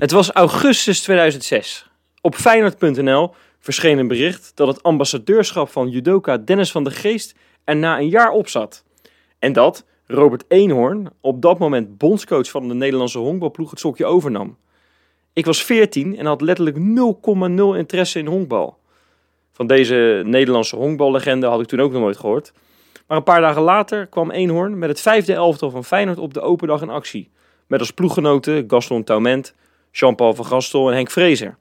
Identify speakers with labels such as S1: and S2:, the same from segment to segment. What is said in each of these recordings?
S1: Het was augustus 2006. Op Feyenoord.nl verscheen een bericht dat het ambassadeurschap van judoka Dennis van der Geest er na een jaar op zat. En dat Robert Eenhoorn, op dat moment bondscoach van de Nederlandse honkbalploeg, het sokje overnam. Ik was 14 en had letterlijk 0,0 interesse in honkbal. Van deze Nederlandse honkballegende had ik toen ook nog nooit gehoord. Maar een paar dagen later kwam Eenhoorn met het vijfde elftal van Feyenoord op de open dag in actie. Met als ploeggenoten Gaston Taument, Jean-Paul van Gastel en Henk Vrezer.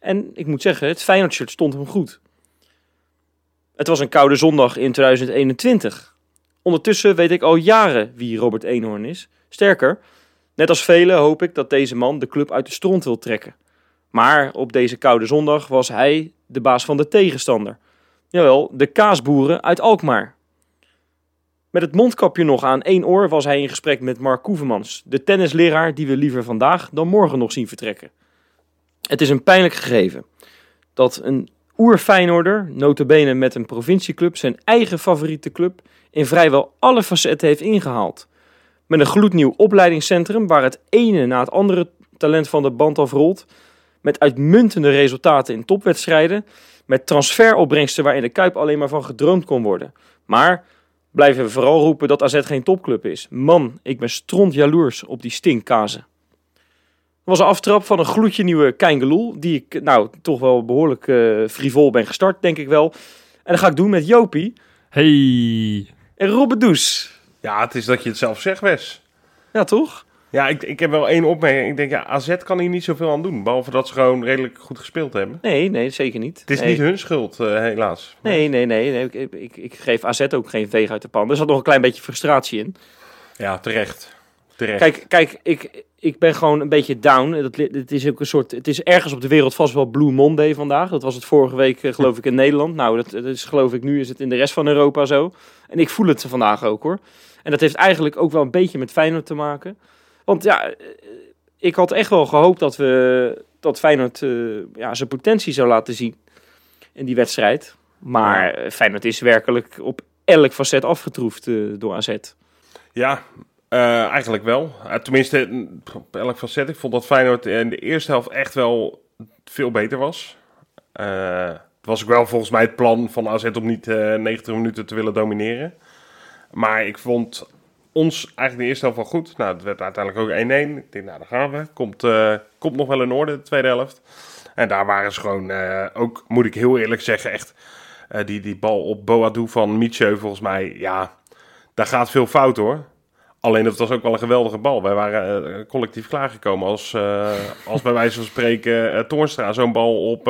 S1: En ik moet zeggen, het Feyenoord-shirt stond hem goed. Het was een koude zondag in 2021. Ondertussen weet ik al jaren wie Robert Eenhoorn is. Sterker, net als velen hoop ik dat deze man de club uit de stront wil trekken. Maar op deze koude zondag was hij de baas van de tegenstander. Jawel, de kaasboeren uit Alkmaar. Met het mondkapje nog aan één oor was hij in gesprek met Mark Koevermans, de tennisleraar die we liever vandaag dan morgen nog zien vertrekken. Het is een pijnlijk gegeven dat een oer-Feyenoorder, notabene met een provincieclub, zijn eigen favoriete club, in vrijwel alle facetten heeft ingehaald. Met een gloednieuw opleidingscentrum waar het ene na het andere talent van de band afrolt, met uitmuntende resultaten in topwedstrijden, met transferopbrengsten waar in de Kuip alleen maar van gedroomd kon worden. Maar blijven we vooral roepen dat AZ geen topclub is. Man, ik ben stront jaloers op die stinkkazen. Dat was een aftrap van een gloedje nieuwe Keingeloel, die ik nou toch wel behoorlijk uh, frivol ben gestart, denk ik wel. En dat ga ik doen met Jopie
S2: Hey.
S1: en Robert Does.
S3: Ja, het is dat je het zelf zegt, Wes.
S1: Ja, toch?
S3: Ja, ik, ik heb wel één opmerking. Ik denk, ja, AZ kan hier niet zoveel aan doen. Behalve dat ze gewoon redelijk goed gespeeld hebben.
S1: Nee, nee, zeker niet.
S3: Het is
S1: nee.
S3: niet hun schuld, eh, helaas.
S1: Nee, nee, nee. nee. Ik, ik, ik geef AZ ook geen veeg uit de pan. Er zat nog een klein beetje frustratie in.
S3: Ja, terecht. Terecht.
S1: Kijk, kijk ik, ik ben gewoon een beetje down. Dat, het is ook een soort. Het is ergens op de wereld vast wel Blue Monday vandaag. Dat was het vorige week, eh, geloof ik, in Nederland. Nou, dat, dat is geloof ik nu is het in de rest van Europa zo. En ik voel het vandaag ook hoor. En dat heeft eigenlijk ook wel een beetje met Feyenoord te maken. Want ja, eh, ik had echt wel gehoopt dat we dat Feyenoord eh, ja, zijn potentie zou laten zien in die wedstrijd. Maar eh, Feyenoord is werkelijk op elk facet afgetroefd door AZ.
S3: Ja, eigenlijk wel. Tenminste, op elk facet. Ik vond dat Feyenoord in de eerste helft echt wel veel beter was. Het was ook wel volgens mij het plan van AZ om niet eh 90 minuten te willen domineren. Maar ik vond ons eigenlijk de eerste helft wel goed. Nou, het werd uiteindelijk ook 1-1. Ik denk, nou, daar gaan we. Komt, eh, komt nog wel in orde, de tweede helft. En daar waren ze gewoon, eh, ook moet ik heel eerlijk zeggen, echt... eh, die, die bal op Boadou van Mietje, volgens mij, ja, daar gaat veel fout hoor. Alleen dat was ook wel een geweldige bal. Wij waren collectief klaargekomen als, als bij wijze van spreken Toornstra zo'n bal op,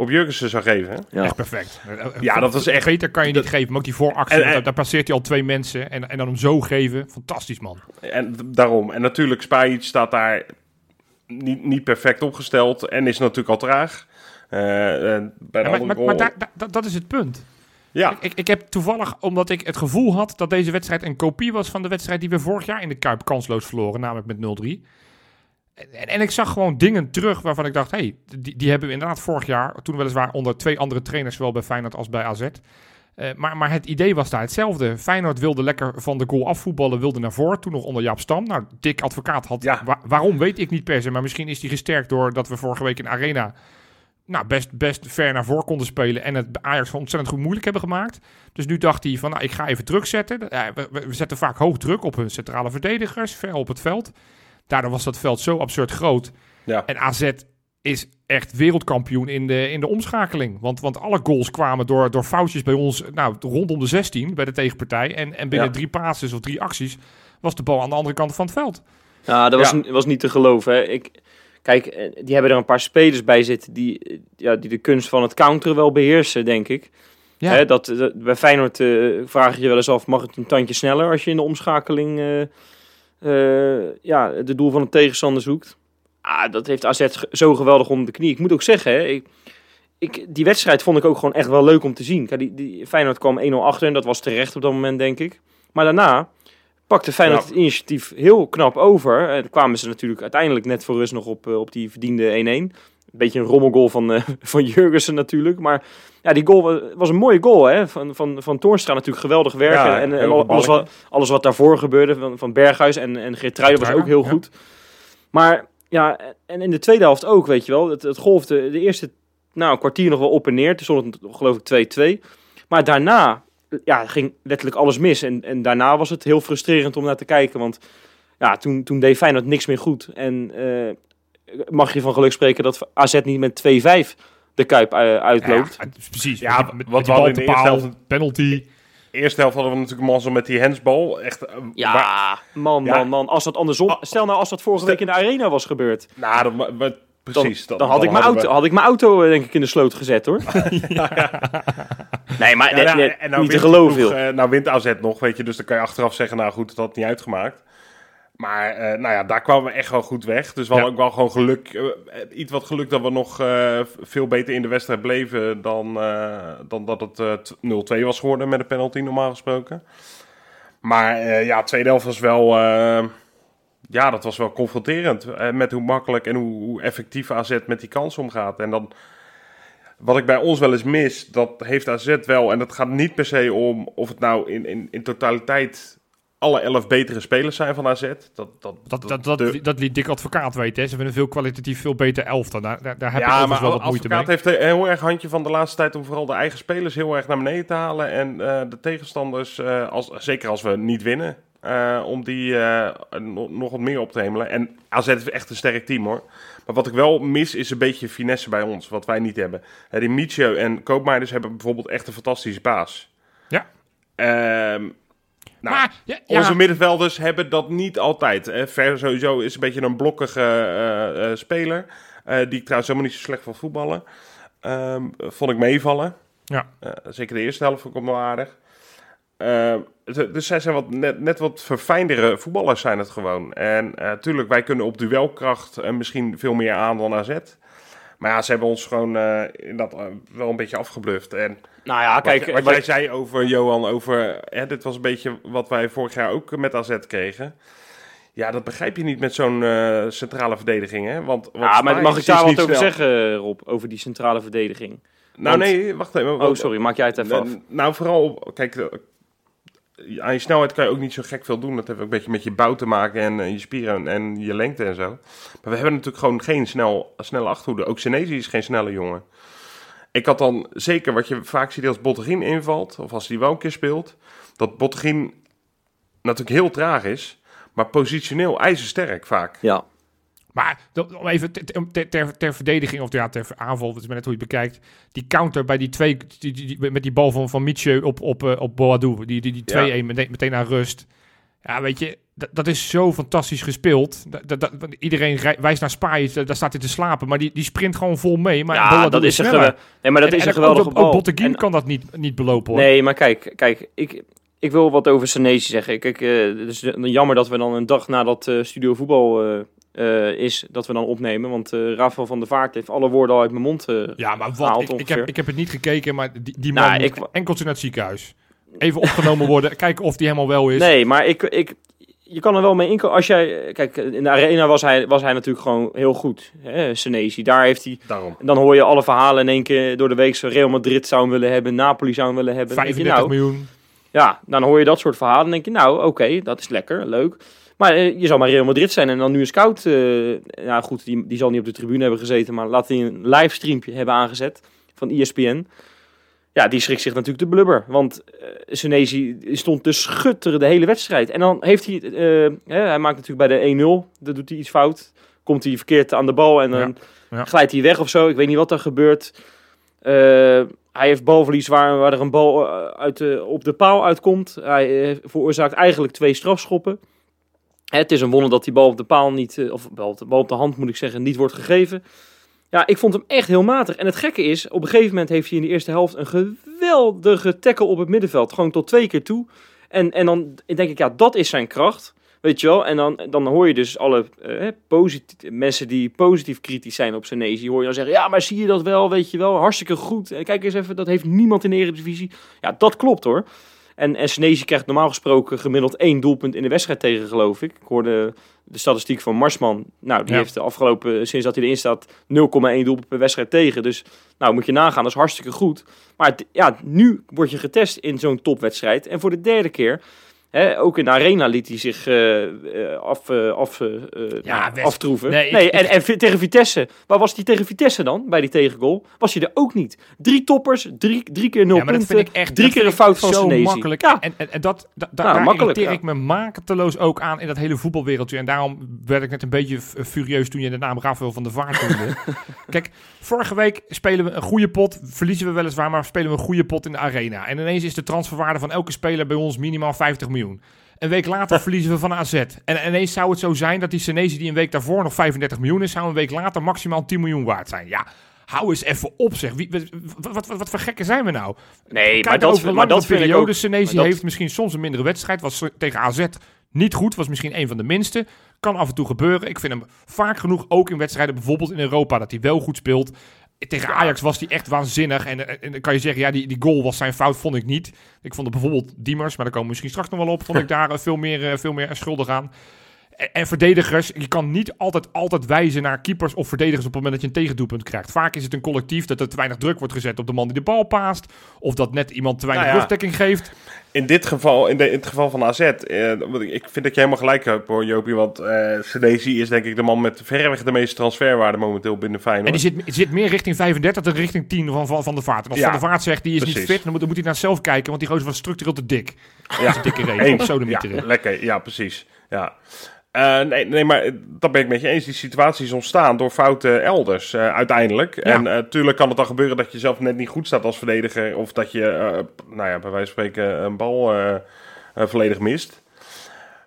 S3: op Jurgensen zou geven. hè.
S1: Ja.
S2: Echt perfect.
S3: Ja, dat was echt-
S2: Beter kan je niet geven. Maar ook die vooractie,
S3: En- en-
S2: daar, daar passeert hij al twee mensen. En, en dan hem zo geven. Fantastisch, man.
S3: En daarom. En natuurlijk, Spajic staat daar niet, niet perfect opgesteld en is natuurlijk al traag. Eh, en bij de
S2: Ja, maar maar, maar daar- daar- dat- dat is het punt.
S3: ja,
S2: Ik, ik heb toevallig, omdat ik het gevoel had dat deze wedstrijd een kopie was van de wedstrijd die we vorig jaar in de Kuip kansloos verloren, namelijk met 0-3. En, en ik zag gewoon dingen terug waarvan ik dacht, hey, die, die hebben we inderdaad vorig jaar, toen weliswaar onder twee andere trainers, zowel bij Feyenoord als bij AZ. Eh, maar, maar het idee was daar hetzelfde. Feyenoord wilde lekker van de goal afvoetballen, wilde naar voren. Toen nog onder Jaap Stam. Nou, Dick Advocaat had...
S3: Ja.
S2: wa- waarom weet ik niet per se. Maar misschien is hij gesterkt doordat we vorige week in Arena... Nou, best, best ver naar voren konden spelen. En het Ajax ontzettend goed moeilijk hebben gemaakt. Dus nu dacht hij van, nou, ik ga even druk zetten. Ja, we, we- we zetten vaak hoog druk op hun centrale verdedigers. Ver op het veld. Daardoor was dat veld zo absurd groot.
S3: ja.
S2: En AZ is echt wereldkampioen in de, in de omschakeling. Want, want alle goals kwamen door, door foutjes bij ons nou, rondom de 16 bij de tegenpartij. En, en binnen
S3: Ja.
S2: drie passes of drie acties was de bal aan de andere kant van het veld.
S1: Ja, dat was,
S3: Ja.
S1: was niet te geloven. Hè. Ik, kijk, eh, die hebben er een paar spelers bij zitten die, eh, ja, die de kunst van het counteren wel beheersen, denk ik.
S2: Ja.
S1: Hè, dat, dat- bij Feyenoord eh, vraag je je wel eens af, mag het een tandje sneller als je in de omschakeling ja, de doel van de tegenstander zoekt? Ah, dat heeft AZ zo geweldig onder de knie. Ik moet ook zeggen, hè, ik, ik, die wedstrijd vond ik ook gewoon echt wel leuk om te zien. Kijk, die, die, Feyenoord kwam 1-0 achter en dat was terecht op dat moment, denk ik. Maar daarna pakte Feyenoord
S3: Ja.
S1: het initiatief heel knap over. En kwamen ze natuurlijk uiteindelijk net voor rust nog op, eh, op die verdiende 1-1. Een beetje een rommelgoal van, eh, van Jurgensen natuurlijk. Maar ja, die goal wa- was een mooie goal hè? Van, van, van Toornstra natuurlijk geweldig werken.
S3: Ja,
S1: en al- alles, wat, alles wat daarvoor gebeurde van, van Berghuis en, en Geertruiden was ook heel
S2: Ja.
S1: goed. Maar ja, en in de tweede helft ook, weet je wel. Het, het golfde de eerste nou, kwartier nog wel op en neer. Toen stond het geloof ik 2-2. Maar daarna ja, ging letterlijk alles mis. En, en daarna was het heel frustrerend om naar te kijken. Want ja, toen, toen deed Feyenoord niks meer goed. En eh, mag je van geluk spreken dat AZ niet met 2-5 de Kuip eh, uitloopt.
S2: Ja, precies.
S3: Ja,
S2: met, met,
S3: wat we in de eerste
S2: paal,
S3: helft-
S2: penalty.
S3: Eerste helft hadden we natuurlijk mazzel met die hensbal. Echt, eh,
S1: Ja,
S3: waar-
S1: man,
S3: Ja.
S1: man, man. Als dat andersom...
S3: Ah,
S1: Stel nou als dat vorige
S3: stel-
S1: week in de arena was gebeurd.
S3: nou,
S1: Dan,
S3: precies.
S1: dan, had, ik mijn
S3: we-
S1: auto, had ik mijn auto eh, denk ik in de sloot gezet, hoor. Nee, maar
S3: Ja,
S1: net-
S3: nou,
S1: net
S3: en nou
S1: niet te geloven,
S3: nou wint AZ nog, weet je. Dus dan kan je achteraf zeggen, nou goed, dat had niet uitgemaakt. Maar eh, nou ja, daar kwamen we echt wel goed weg. Dus we
S2: Ja.
S3: hadden ook wel gewoon geluk. eh, iets wat geluk dat we nog eh, veel beter in de wedstrijd bleven dan, dan dat het eh, t- 0-2 was geworden met een penalty normaal gesproken. Maar ja, tweede helft was wel... ja, dat was wel confronterend. met hoe makkelijk en hoe, hoe effectief AZ met die kans omgaat. En dan... Wat ik bij ons wel eens mis, dat heeft AZ wel. En dat gaat niet per se om of het nou in, in, in totaliteit alle elf betere spelers zijn van AZ. Dat, dat,
S2: Dat, dat, dat,
S3: de-
S2: dat liet Dick Advocaat weten. Hè. Ze hebben een veel kwalitatief veel beter elftal. Daar, daar, daar heb ik
S3: ja, maar
S2: wel wat moeite mee.
S3: Advocaat heeft een heel erg handje van de laatste tijd om vooral de eigen spelers heel erg naar beneden te halen. En eh, de tegenstanders, eh, als, zeker als we niet winnen, eh, om die nog, wat meer op te hemelen. En AZ is echt een sterk team hoor. Maar wat ik wel mis is een beetje finesse bij ons, wat wij niet hebben. Die Michio en Koopmeiders hebben bijvoorbeeld echt een fantastische baas.
S2: Ja.
S3: Ehm, nou,
S2: maar, ja, ja,
S3: onze middenvelders hebben dat niet altijd. Hè. Ver sowieso is een beetje een blokkige eh, eh, speler. eh, die ik trouwens helemaal niet zo slecht van voetballen. Ehm, vond ik meevallen.
S2: Ja.
S3: Zeker de eerste helft vond ik hem wel aardig. Ehm, dus zij zijn wat, net, net wat verfijndere voetballers zijn het gewoon. En natuurlijk, wij kunnen op duelkracht misschien veel meer aan dan AZ. Maar ja, ze hebben ons gewoon eh, inderdaad eh, wel een beetje afgebluft. En
S1: Nou ja, kijk,
S3: wat, jij zei over Johan, over hè, dit was een beetje wat wij vorig jaar ook met AZ kregen. Ja, dat begrijp je niet met zo'n eh, centrale verdediging, hè? Want, want
S1: ja, maar mag ik daar wat over
S3: snel.
S1: zeggen, Rob? Over die centrale verdediging.
S3: Nou,
S1: Want-
S3: nee, wacht even.
S1: Oh, sorry, maak jij het even af.
S3: Nou, nou, vooral, op- kijk, aan je snelheid kan je ook niet zo gek veel doen. Dat heeft ook een beetje met je bouw te maken en eh, je spieren en, je lengte en zo. Maar we hebben natuurlijk gewoon geen snel, snelle achterhoede. Ook Senezi is geen snelle jongen. Ik had dan zeker wat je vaak ziet als Bottegien invalt, of als hij wel een keer speelt, dat Bottegien natuurlijk heel traag is, maar positioneel ijzersterk vaak.
S1: Ja.
S2: Maar dat- om even ter, ter, verdediging of ja, ter aanval, het is maar net hoe je het bekijkt. Die counter bij die twee, die, met die bal van, van Mietje op, op, eh, op Boadou, die, die, die 2-1 meteen, meteen aan rust. Ja, weet je, dat, dat is zo fantastisch gespeeld. Dat, dat, dat- iedereen rij- wijst naar Spaai, daar staat hij te slapen, maar die, die sprint gewoon vol mee. Maar
S1: ja, dat is een,
S2: sneller.
S1: nee, maar dat
S2: En-
S1: is
S2: en
S1: een
S2: ook-
S1: geweldige
S2: ook,
S1: bal.
S2: Ook Botteguin
S1: En-
S2: kan dat niet, niet belopen hoor.
S1: Nee, maar kijk, kijk ik, ik wil wat over Senesi zeggen. Kijk, eh, het is jammer dat we dan een dag nadat eh Studio Voetbal eh, is, dat we dan opnemen. Want eh Rafael van der Vaart heeft alle woorden al uit mijn mond eh,
S2: Ja, maar wat?
S1: gehaald
S2: Ik, ik, heb, ik heb het niet gekeken, maar die, die
S1: Nou,
S2: man moet
S1: ik-
S2: enkeltje naar het ziekenhuis. Even opgenomen worden, kijken of die helemaal wel is.
S1: Nee, maar ik, ik, je kan er wel mee inkomen. Als jij, kijk, in de arena was hij, was hij natuurlijk gewoon heel goed. Hè, Senesi. Daar heeft hij.
S3: Daarom.
S1: Dan hoor je alle verhalen in één keer door de week. Zo Real Madrid zou hem willen hebben, Napoli zou hem willen hebben. Dan denk je,
S2: 35
S1: nou,
S2: miljoen.
S1: Ja, dan hoor je dat soort verhalen. Dan denk je, nou, oké, dat is lekker, leuk. Maar eh, je zal maar Real Madrid zijn en dan nu een scout. eh ja, goed, die, die zal niet op de tribune hebben gezeten, maar laat hij een livestreampje hebben aangezet van ESPN. Ja, die schrikt zich natuurlijk de blubber. Want eh Senesi stond te schutteren de hele wedstrijd. En dan heeft hij, hij maakt natuurlijk bij de 1-0, dat doet hij iets fout. Komt hij verkeerd aan de bal en dan
S2: Ja, ja.
S1: glijdt hij weg of zo. Ik weet niet wat er gebeurt. Hij heeft balverlies waar, waar er een bal uit de, op de paal uitkomt. Hij veroorzaakt eigenlijk twee strafschoppen. Het is een wonder dat die bal op de paal niet, eh, of bal op de, hand moet ik zeggen, niet wordt gegeven. Ja, ik vond hem echt heel matig. En het gekke is, op een gegeven moment heeft hij in de eerste helft een geweldige tackle op het middenveld. Gewoon tot twee keer toe. En, en dan denk ik, ja, dat is zijn kracht. Weet je wel? En dan, dan hoor je dus alle eh, mensen die positief kritisch zijn op Senesi, hoor je dan zeggen, ja, maar zie je dat wel, weet je wel, hartstikke goed. Kijk eens even, dat heeft niemand in de Eredivisie. Ja, dat klopt hoor. En, en Senesi krijgt normaal gesproken gemiddeld één doelpunt in de wedstrijd tegen, geloof ik. Ik hoorde de statistiek van Marsman. Nou, die
S2: Ja.
S1: heeft de afgelopen, sinds dat hij erin staat, 0,1 doelpunt per wedstrijd tegen. Dus nou, moet je nagaan, dat is hartstikke goed. Maar ja, nu word je getest in zo'n topwedstrijd. En voor de derde keer Ook in de arena liet hij zich eh, af, eh, af, nou, aftroeven.
S2: Nee,
S1: Nee,
S2: ik-
S1: en, en tegen Vitesse. Waar was hij tegen Vitesse dan, bij die tegengoal? Was hij er ook niet. Drie toppers, drie, drie keer nul
S2: Ja, maar dat
S1: punten,
S2: vind ik echt
S1: drie keer een fout van
S2: zo
S1: Senesi.
S2: makkelijk.
S1: Ja,
S2: En, en, en dat, da- da-
S1: Nou,
S2: daar irriteer ik me mateloos ook aan in dat hele voetbalwereldje. En daarom werd ik net een beetje furieus toen je de naam Rafael van der Vaart noemde. Kijk, vorige week spelen we een goede pot. Verliezen we weliswaar, maar spelen we een goede pot in de arena. En ineens is de transferwaarde van elke speler bij ons minimaal 50 miljoen. Een week later verliezen we van AZ. En ineens zou het zo zijn dat die Senesi die een week daarvoor nog 35 miljoen is, zou een week later maximaal 10 miljoen waard zijn. Ja, hou eens even op zeg. Wie, wat, wat, wat, wat voor gekken zijn we nou?
S1: nee,
S2: Kijk
S1: maar dat,
S2: over een
S1: maar dat vind ik
S2: periode.
S1: dat-
S2: heeft misschien soms een mindere wedstrijd. Was tegen AZ niet goed. Was misschien een van de minste. Kan af en toe gebeuren. Ik vind hem vaak genoeg ook in wedstrijden, bijvoorbeeld in Europa, dat hij wel goed speelt. Tegen Ajax was hij echt waanzinnig. En, en, en dan kan je zeggen, ja, die, die goal was zijn fout, vond ik niet. Ik vond het bijvoorbeeld Diemers, maar daar komen we misschien straks nog wel op. Vond ik daar eh, veel meer, eh, veel meer schuldig aan. En, verdedigers, je kan niet altijd, altijd wijzen naar keepers of verdedigers op het moment dat je een tegendoelpunt krijgt. Vaak is het een collectief dat er te weinig druk wordt gezet op de man die de bal paast. Of dat net iemand te weinig
S3: Nou ja.
S2: rugdekking geeft.
S3: In dit geval, in, de, in het geval van AZ, eh, ik vind dat je helemaal gelijk hebt hoor, Jopie. Want eh Senesi is denk ik de man met verreweg de meeste transferwaarde momenteel binnen Feyenoord.
S2: En die zit, zit meer richting 35 dan richting 10 van, van, van de vaart. En als
S3: Ja,
S2: Van de Vaart zegt, die is niet fit, dan moet, dan moet hij naar zelf kijken. Want die gozer was structureel te dik.
S3: Ja,
S2: dikke reet.
S3: Ja, lekker, ja, precies. Ja. Eh, nee, nee, maar eh, dat ben ik met je eens. Die situatie is ontstaan door fouten elders eh, uiteindelijk. En natuurlijk kan het dan gebeuren dat je zelf net niet goed staat als verdediger. Of dat je, nou ja, bij wijze van spreken een bal volledig mist.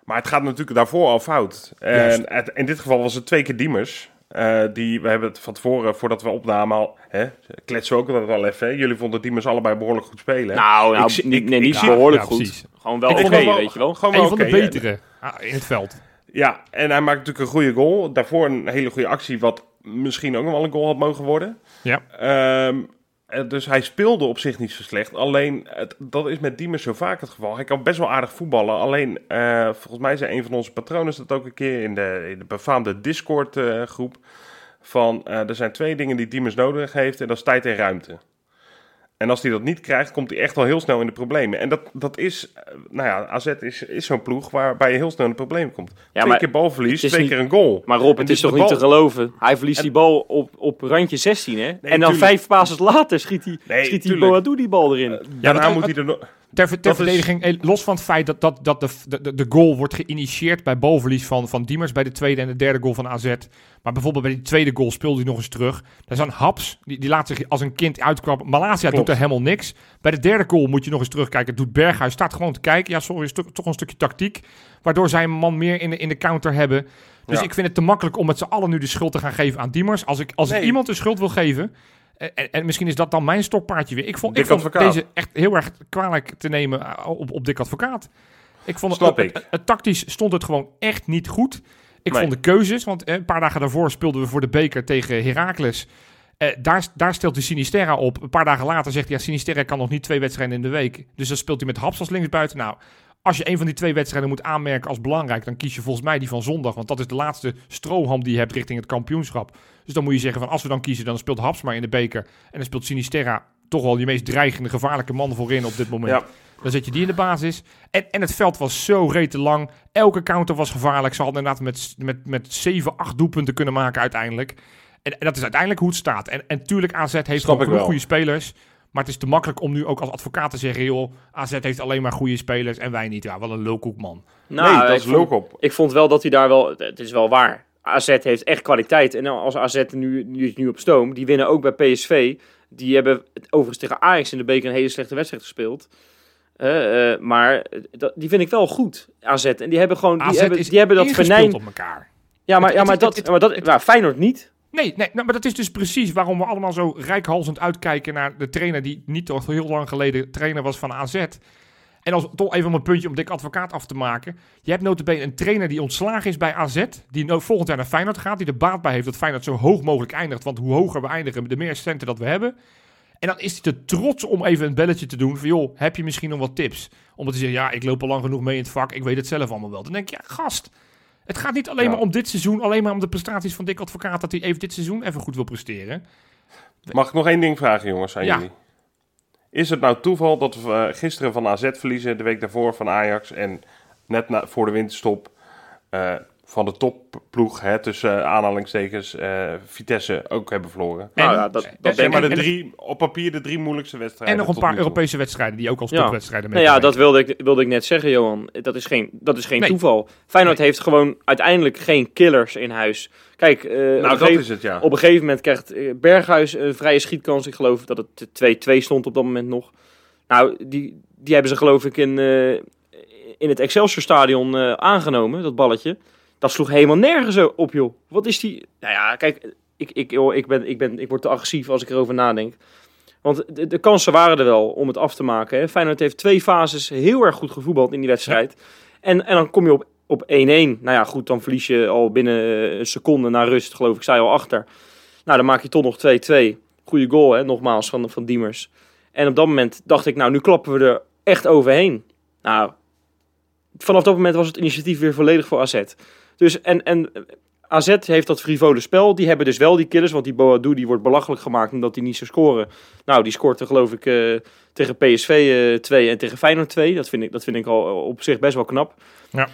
S3: Maar het gaat natuurlijk daarvoor al fout. En het- in dit geval was het twee keer Diemers. Eh, die, we hebben het van tevoren, voordat we opnamen al, hè, kletsen we ook altijd al even. hè. Jullie vonden Diemers allebei behoorlijk goed spelen.
S1: Nou, nou
S3: Ik
S1: niet, nee, niet behoorlijk
S2: ja,
S1: goed.
S2: precies.
S1: Gewoon wel
S2: Ik
S1: oké, weet je wel.
S3: Gewoon
S2: Een
S3: wel
S2: van de betere ah, in het veld.
S3: Ja, en hij maakt natuurlijk een goede goal. Daarvoor een hele goede actie, wat misschien ook nog wel een goal had mogen worden.
S2: Ja.
S3: Ehm, eh, dus hij speelde op zich niet zo slecht. Alleen, het, dat is met Diemers zo vaak het geval. Hij kan best wel aardig voetballen. Alleen, eh, volgens mij zei een van onze patronen dat ook een keer in de, in de befaamde Discord-groep. Van, eh, er zijn twee dingen die Diemers nodig heeft en dat is tijd en ruimte. En als hij dat niet krijgt, komt hij echt wel heel snel in de problemen. En dat, dat is, eh, nou ja, AZ is, is zo'n ploeg waarbij je heel snel in de problemen komt. twee keer balverlies, twee
S1: niet-
S3: keer een goal.
S1: Maar Rob,
S3: En
S1: het is toch niet te geloven? Hij verliest
S3: En-
S1: die bal op, op randje 16, hè? en dan
S3: tuurlijk.
S1: vijf passes later schiet hij,
S3: Nee,
S1: schiet die. Boadu die bal erin.
S3: Daarna
S2: dat-
S3: moet
S2: dat-
S3: hij er nog...
S2: Ter, ter
S3: Dat is-
S2: verdediging, eh, los van het feit dat, dat, dat de, de, de goal wordt geïnitieerd bij balverlies van, van Diemers bij de tweede en de derde goal van AZ. Maar bijvoorbeeld bij die tweede goal speelde hij nog eens terug. Daar een Haps, die, die laat zich als een kind uitkwappen. Malasia
S3: Klopt.
S2: doet er helemaal niks. Bij de derde goal moet je nog eens terugkijken. Doet Berghuis, staat gewoon te kijken. Ja, sorry, is toch, een stukje tactiek. Waardoor zij een man meer in de, in de counter hebben. Dus
S3: Ja.
S2: ik vind het te makkelijk om met z'n allen nu de schuld te gaan geven aan Diemers. Als ik, als ik iemand de schuld wil geven... En, en, en misschien is dat dan mijn stokpaardje weer. Ik vond, ik vond
S3: Advocaat.
S2: deze echt heel erg kwalijk te nemen eh, op, op Dick Advocaat. Ik vond het,
S3: ik.
S2: het- het tactisch stond het gewoon echt niet goed. Ik
S3: Nee.
S2: vond de keuzes, want eh, een paar dagen daarvoor speelden we voor de beker tegen Heracles. Eh, daar, daar stelt hij Sinisterra op. Een paar dagen later zegt hij, ja, Sinisterra kan nog niet twee wedstrijden in de week. Dus dan speelt hij met Haps als linksbuiten. Nou, als je een van die twee wedstrijden moet aanmerken als belangrijk, dan kies je volgens mij die van zondag. Want dat is de laatste stroham die je hebt richting het kampioenschap. Dus dan moet je zeggen van als we dan kiezen, dan speelt Haps maar in de beker. En dan speelt Sinisterra toch wel je meest dreigende, gevaarlijke man voorin op dit moment.
S3: Ja.
S2: Dan zet je die in de basis. En, en het veld was zo rete lang. Elke counter was gevaarlijk. Ze hadden inderdaad met, met, met 7, 8 doelpunten kunnen maken uiteindelijk. En, en dat is uiteindelijk hoe het staat. En, en tuurlijk, AZ heeft
S3: wel.
S2: goede spelers. Maar het is te makkelijk om nu ook als advocaat te zeggen... joh, AZ heeft alleen maar goede spelers en wij niet. Ja, wel een lulkoek, man.
S1: Nou,
S3: nee, dat
S1: ik
S3: is op.
S1: Ik vond wel dat hij daar wel... Het is wel waar. AZ heeft echt kwaliteit. En als AZ nu, nu, nu op stoom, die winnen ook bij PSV. Die hebben het overigens tegen Ajax in de beker een hele slechte wedstrijd gespeeld. Eh, eh, maar dat, die vind ik wel goed, AZ. En die hebben gewoon... Die
S2: AZ
S1: hebben,
S2: is
S1: die hebben dat venijn...
S2: op elkaar.
S1: Ja, maar,
S2: Het-
S1: ja, maar
S2: het-
S1: dat...
S2: het-
S1: maar dat
S2: het-
S1: nou, Feyenoord niet.
S2: Nee, nee nou, maar dat is dus precies waarom we allemaal zo rijkhalsend uitkijken naar de trainer die niet toch heel lang geleden trainer was van AZ. En als toch even om puntje om dik advocaat af te maken. Je hebt notabene een trainer die ontslagen is bij AZ, die no- volgend jaar naar Feyenoord gaat, die er baat bij heeft dat Feyenoord zo hoog mogelijk eindigt. Want hoe hoger we eindigen, de meer centen dat we hebben. En dan is hij te trots om even een belletje te doen van joh, heb je misschien nog wat tips? Om te zeggen, ja, ik loop al lang genoeg mee in het vak, ik weet het zelf allemaal wel. Dan denk je, ja, gast, het gaat niet alleen
S3: Ja.
S2: maar om dit seizoen, alleen maar om de prestaties van Dick Advocaat, dat hij even dit seizoen even goed wil presteren.
S3: Mag ik nog één ding vragen, jongens, aan
S2: Ja.
S3: jullie? Is het nou toeval dat we eh, gisteren van AZ verliezen, de week daarvoor van Ajax en net na, voor de winterstop eh, van de topploeg, hè, tussen uh, aanhalingstekens, uh, Vitesse ook hebben verloren.
S1: Nou ja, dat, dat
S3: Zeg maar de drie, op papier de drie moeilijkste wedstrijden.
S2: En nog een paar. Europese wedstrijden die ook als
S1: Ja.
S2: topwedstrijden
S1: Nou ja, dat wilde ik, wilde ik net zeggen, Johan. Dat is geen, dat is geen
S2: Nee.
S1: toeval. Feyenoord heeft gewoon uiteindelijk geen killers in huis. Kijk, eh, op,
S3: Nou,
S1: een
S3: dat
S1: gegeven,
S3: is het, ja.
S1: op een gegeven moment krijgt eh, Berghuis een vrije schietkans. Ik geloof dat het 2-2 stond op dat moment nog. Nou, die, die hebben ze geloof ik in, eh, in het Excelsior-stadion eh, aangenomen, dat balletje. Dat sloeg helemaal nergens op, joh. Wat is die... Nou ja, kijk, ik, ik, joh, ik, ben, ik, ben, ik word te agressief als ik erover nadenk. Want de, de kansen waren er wel om het af te maken. Hè. Feyenoord heeft twee fases heel erg goed gevoetbald in die wedstrijd. En, en dan kom je op, op 1-1. Nou ja, goed, dan verlies je al binnen eh, een seconde na rust, geloof ik, je al achter. Nou, dan maak je toch nog 2-2. Goeie goal, hè, nogmaals, van, van Diemers. En op dat moment dacht ik, nou, nu klappen we er echt overheen. Nou, vanaf dat moment was het initiatief weer volledig voor AZ. Dus, en, en eh, AZ heeft dat frivole spel. Die hebben dus wel die killers, want die Boadu die wordt belachelijk gemaakt omdat hij niet zou scoren. Nou, die scoort er geloof ik eh, tegen PSV eh 2 en tegen Feyenoord 2. Dat vind, ik, dat vind ik al op zich best wel knap.
S2: Ja.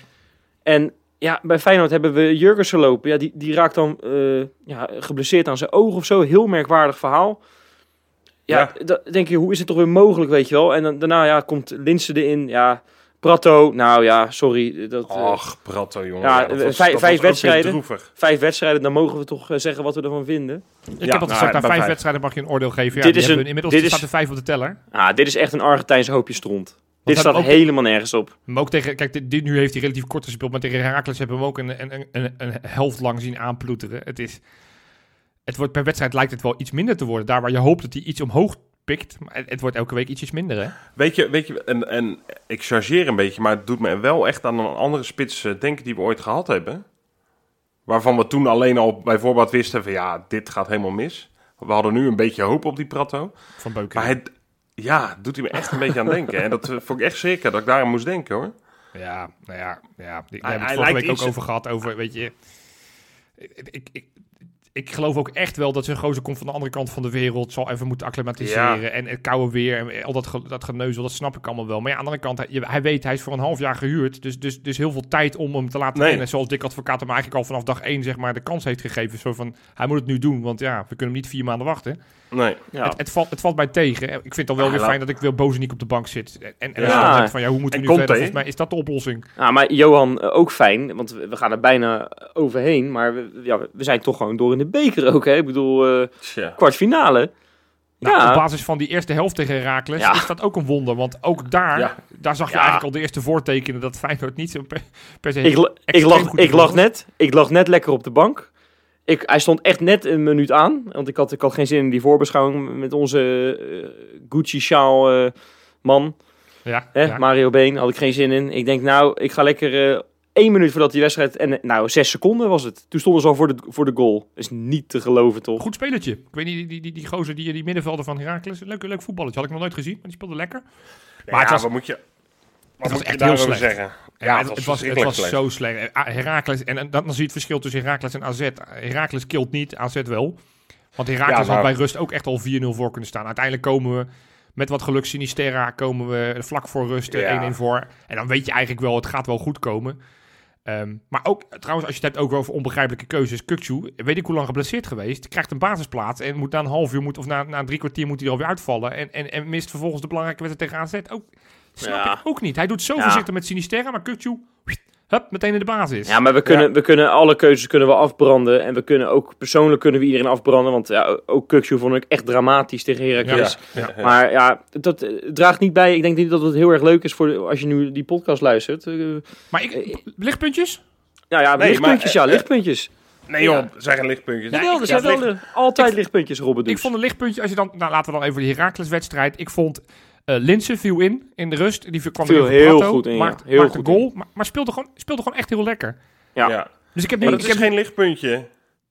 S1: En ja, bij Feyenoord hebben we Jurgensen lopen. Ja, die, die raakt dan eh, ja, geblesseerd aan zijn oog of zo. Heel merkwaardig verhaal. Ja,
S3: Ja.
S1: denk je, hoe is het toch weer mogelijk, weet je wel? En dan, daarna ja, komt Linsen erin. Ja, Prato, nou ja, sorry. Dat, eh,
S3: Och, Pratto, jongen.
S1: Ja,
S3: dat
S1: eh,
S3: was-
S1: vijf- wedstrijden. vijf wedstrijden, dan mogen we toch eh, zeggen wat we ervan vinden.
S2: Ik
S3: Ja,
S2: heb al
S3: nou,
S2: gezegd, na vijf
S3: vijf.
S2: wedstrijden mag je een oordeel geven. Ja,
S1: Dit
S2: die
S1: is
S2: hebben
S1: een-
S2: inmiddels
S1: dit
S2: er
S1: is-
S2: staat er vijf op de teller.
S1: Ah, dit is echt een Argentijns hoopje stront. Dit staat
S2: ook-
S1: helemaal nergens op.
S2: Maar ook tegen, kijk, dit, dit- nu heeft hij relatief kort gespeeld, maar tegen Herakles hebben we hem ook een, een, een, een helft lang zien aanploeteren. Het is, het wordt per wedstrijd lijkt het wel iets minder te worden. Daar waar je hoopt dat hij iets omhoog maar het, het wordt elke week ietsjes minder, hè?
S3: Weet je, weet je en, en ik chargeer een beetje, maar het doet me wel echt aan een andere spits eh, denken die we ooit gehad hebben. Waarvan we toen alleen al bijvoorbeeld wisten van ja, dit gaat helemaal mis. We hadden nu een beetje hoop op die Pratto.
S2: Van Beuken.
S3: Maar hij, ja, doet hij me echt een beetje aan denken. En dat vond ik echt zeker dat ik daar aan moest denken hoor.
S2: Ja, nou ja, ja. Ik heb het vorige week ook
S3: iets-
S2: over gehad, over, weet je... Ik, ik, ik, ik geloof ook echt wel dat zijn gozer komt van de andere kant van de wereld, zal even moeten acclimatiseren
S3: Ja.
S2: en het koude weer en al dat, ge- dat geneuzel, dat snap ik allemaal wel. Maar ja, aan de andere kant, hij, weet, hij is voor een half jaar gehuurd, dus, dus, dus heel veel tijd om hem te laten
S3: Nee.
S2: Zoals Dick Advocaat hem eigenlijk al vanaf dag één zeg maar, de kans heeft gegeven. Zo van, hij moet het nu doen, want ja, we kunnen hem niet vier maanden wachten.
S3: Nee.
S1: Ja.
S2: Het, het, valt, het valt mij tegen. Ik vind het dan wel
S3: Ja,
S2: weer fijn dat ik weer Bozeniek op de bank zit. En, en
S1: Ja.
S2: van, ja, hoe moeten we nu verder? Volgens mij is dat de oplossing.
S1: Nou, maar Johan, eh, ook fijn, want we we gaan er bijna overheen. Maar we, ja, we zijn toch gewoon door in de beker ook, hè? Ik bedoel, eh, kwartfinale.
S2: Nou,
S1: Ja.
S2: Op basis van die eerste helft tegen Herakles
S1: Ja.
S2: is dat ook een wonder. Want ook daar,
S3: Ja.
S2: daar zag je
S1: Ja.
S2: eigenlijk al de eerste voortekenen dat Feyenoord niet zo per, per se
S1: Ik, ik, lag, ik, lag net, ik lag net lekker op de bank. Ik, hij stond echt net een minuut aan. Want ik had, ik had geen zin in die voorbeschouwing met onze eh, Gucci-sjaal eh, man.
S2: Ja,
S1: Hè. Mario Been, had ik geen zin in. Ik denk, nou, ik ga lekker eh één minuut voordat die wedstrijd... En eh, nou, zes seconden was het. Toen stonden ze al voor de, voor de goal. Is niet te geloven, toch?
S2: Goed spelertje. Ik weet niet, die, die, die, die gozer, die, die middenvelder van Herakles. Leuk, leuk voetballetje. Had ik nog nooit gezien, maar die speelde lekker.
S3: Maar
S2: het was-
S3: wat moet je, wat
S2: was
S3: moet je
S2: echt heel slecht.
S3: zeggen?
S2: Ja, het, het was, het was
S3: slecht.
S2: zo slecht. Ah, Herakles, en, en dan zie je het verschil tussen Herakles en AZ. Herakles killt niet, AZ wel. Want Herakles
S3: Ja, maar-
S2: had bij rust ook echt al 4-0 voor kunnen staan. Uiteindelijk komen we met wat geluk Sinisterra komen we vlak voor rust eh, 1-1
S3: Ja.
S2: voor. En dan weet je eigenlijk wel, het gaat wel goed komen. Ehm, maar ook, trouwens, als je het hebt ook over onbegrijpelijke keuzes. Kukcu, weet ik hoe lang geblesseerd geweest, krijgt een basisplaats en moet na een half uur moet, of na, na een drie kwartier moet hij er alweer uitvallen. En, en, en mist vervolgens de belangrijke wedstrijd tegen AZ. Ook, snap
S1: Ja.
S2: ik ook niet. Hij doet zo
S1: Ja.
S2: voorzichtig met Sinisterra, maar Kukcu, hup, meteen in de basis.
S1: Ja, maar we kunnen,
S3: Ja.
S1: we kunnen alle keuzes kunnen we afbranden. En we kunnen ook persoonlijk kunnen we iedereen afbranden. Want ja, ook Kukju vond ik echt dramatisch tegen Heracles.
S2: Ja.
S3: Ja.
S1: Maar ja, dat eh, draagt niet bij. Ik denk niet dat het heel erg leuk is voor de- als je nu die podcast luistert. Eh,
S2: Maar ik, lichtpuntjes?
S1: nou ja,
S3: Nee,
S1: lichtpuntjes,
S3: maar,
S1: ja,
S3: eh,
S1: lichtpuntjes.
S3: Nee joh, zijn geen lichtpuntjes.
S1: Jawel,
S2: ik-
S1: er zijn
S2: ja,
S1: wel
S2: licht-
S1: de- altijd lichtpuntjes, Robben
S2: Ik vond een lichtpuntje, als je dan, nou laten we dan even die Herakles-wedstrijd. Ik vond eh Linse viel in, in de rust. Die kwam
S1: Viel
S2: even
S1: heel
S2: Prato,
S1: goed in, ja.
S2: Maakte,
S1: Heel
S2: maakte
S1: goed
S2: goal, maar, maar speelde, gewoon, speelde gewoon echt heel lekker.
S1: Ja.
S3: Ja.
S2: Dus ik heb nu,
S3: Maar
S2: ik
S3: dat is
S2: heb,
S3: geen lichtpuntje.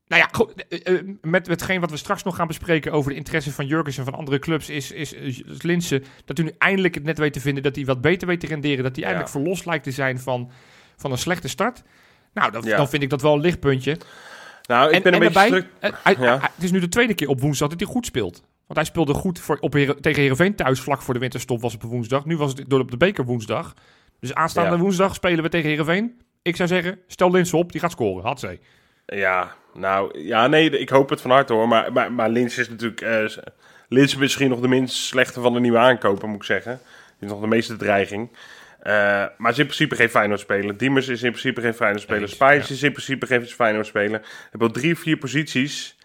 S2: nou ja, goed, eh, eh, met hetgeen wat we straks nog gaan bespreken over de interesse van Jurgens en van andere clubs, is, is, is Linse dat hij nu eindelijk het net weet te vinden, dat hij wat beter weet te renderen, dat hij
S3: Ja.
S2: eindelijk verlost lijkt te zijn van, van een slechte start. Nou, dan,
S3: Ja.
S2: dan vind ik dat wel een lichtpuntje.
S3: Nou, ik
S2: en,
S3: ben een
S2: en
S3: beetje
S2: daarbij,
S3: stuk...
S2: hij-
S3: Ja.
S2: hij- het is nu de tweede keer op woensdag dat hij goed speelt. Want hij speelde goed voor, op, tegen Heerenveen thuis, vlak voor de winterstop was het op woensdag. Nu was het door op de beker woensdag. Dus aanstaande
S3: Ja.
S2: woensdag spelen we tegen Heerenveen. Ik zou zeggen, stel Linse op, die gaat scoren. Had ze.
S3: Ja, nou, ja, nee, ik hoop het van harte hoor. Maar, maar, maar Lins is natuurlijk... eh Lins is misschien nog de minst slechte van de nieuwe aankopen, moet ik zeggen. Die is nog de meeste dreiging. Eh, maar is in principe geen Feyenoord speler. Diemers is in principe geen Feyenoord speler.
S2: Eens,
S3: Spijs
S2: ja.
S3: is in principe geen Feyenoord speler. Je hebt wel drie, vier posities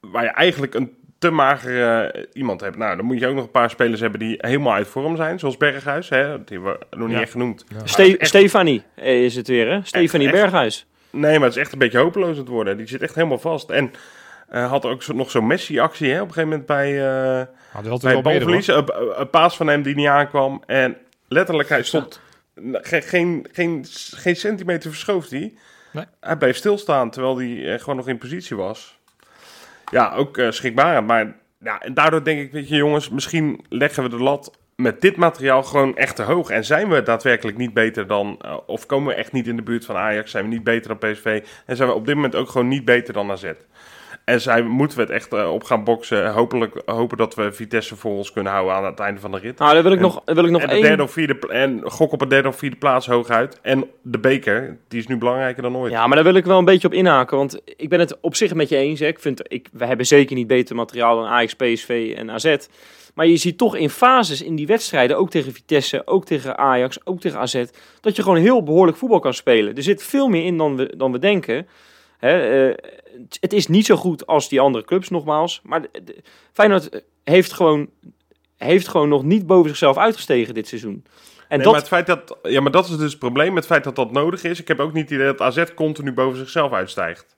S3: waar je eigenlijk een te magere eh, iemand hebt. Nou, dan moet je ook nog een paar spelers hebben die helemaal uit vorm zijn. Zoals Berghuis, hè, die hebben we nog niet
S2: Ja.
S3: echt genoemd.
S1: Ste
S3: echt-
S1: Stefanie eh, is het weer, hè? Stefanie
S3: echt.
S1: Berghuis.
S3: Nee, maar het is echt een beetje hopeloos het worden. Die zit echt helemaal vast. En eh, had ook zo, nog zo'n Messi-actie hè, op een gegeven moment bij, eh
S2: Hadden we
S3: bij balverlies. Een, een paas van hem die niet aankwam. En letterlijk, hij stond ge- geen, geen, geen centimeter verschooft hij.
S2: Nee.
S3: Hij bleef stilstaan terwijl hij gewoon nog in positie was. Ja, ook schrikbarend. Maar ja, en daardoor denk ik, weet je jongens, misschien leggen we de lat met dit materiaal gewoon echt te hoog. En zijn we daadwerkelijk niet beter dan, eh, of komen we echt niet in de buurt van Ajax? Zijn we niet beter dan PSV? En zijn we op dit moment ook gewoon niet beter dan AZ? En zijn, moeten we het echt eh, op gaan boksen. Hopelijk hopen dat we Vitesse voor ons kunnen houden aan het einde van de rit.
S1: Nou, daar wil ik
S3: En-
S1: nog, wil ik nog
S3: en,
S1: één...
S3: derde of vierde, en gok op een derde of vierde plaats hooguit. En de beker, die is nu belangrijker dan ooit.
S1: Ja, maar daar wil ik wel een beetje op inhaken. Want ik ben het op zich met je eens. Hè. Ik vind, ik, we hebben zeker niet beter materiaal dan Ajax, PSV en AZ. Maar je ziet toch in fases in die wedstrijden, ook tegen Vitesse, ook tegen Ajax, ook tegen AZ, dat je gewoon heel behoorlijk voetbal kan spelen. Er zit veel meer in dan we, dan we denken. Hè, eh, het- is niet zo goed als die andere clubs, nogmaals. Maar de, de- Feyenoord heeft gewoon, heeft gewoon nog niet boven zichzelf uitgestegen dit seizoen. En
S3: Nee,
S1: dat,
S3: maar, het feit dat, ja, maar dat is dus het probleem. Het feit dat dat nodig is. Ik heb ook niet het idee dat AZ continu boven zichzelf uitstijgt.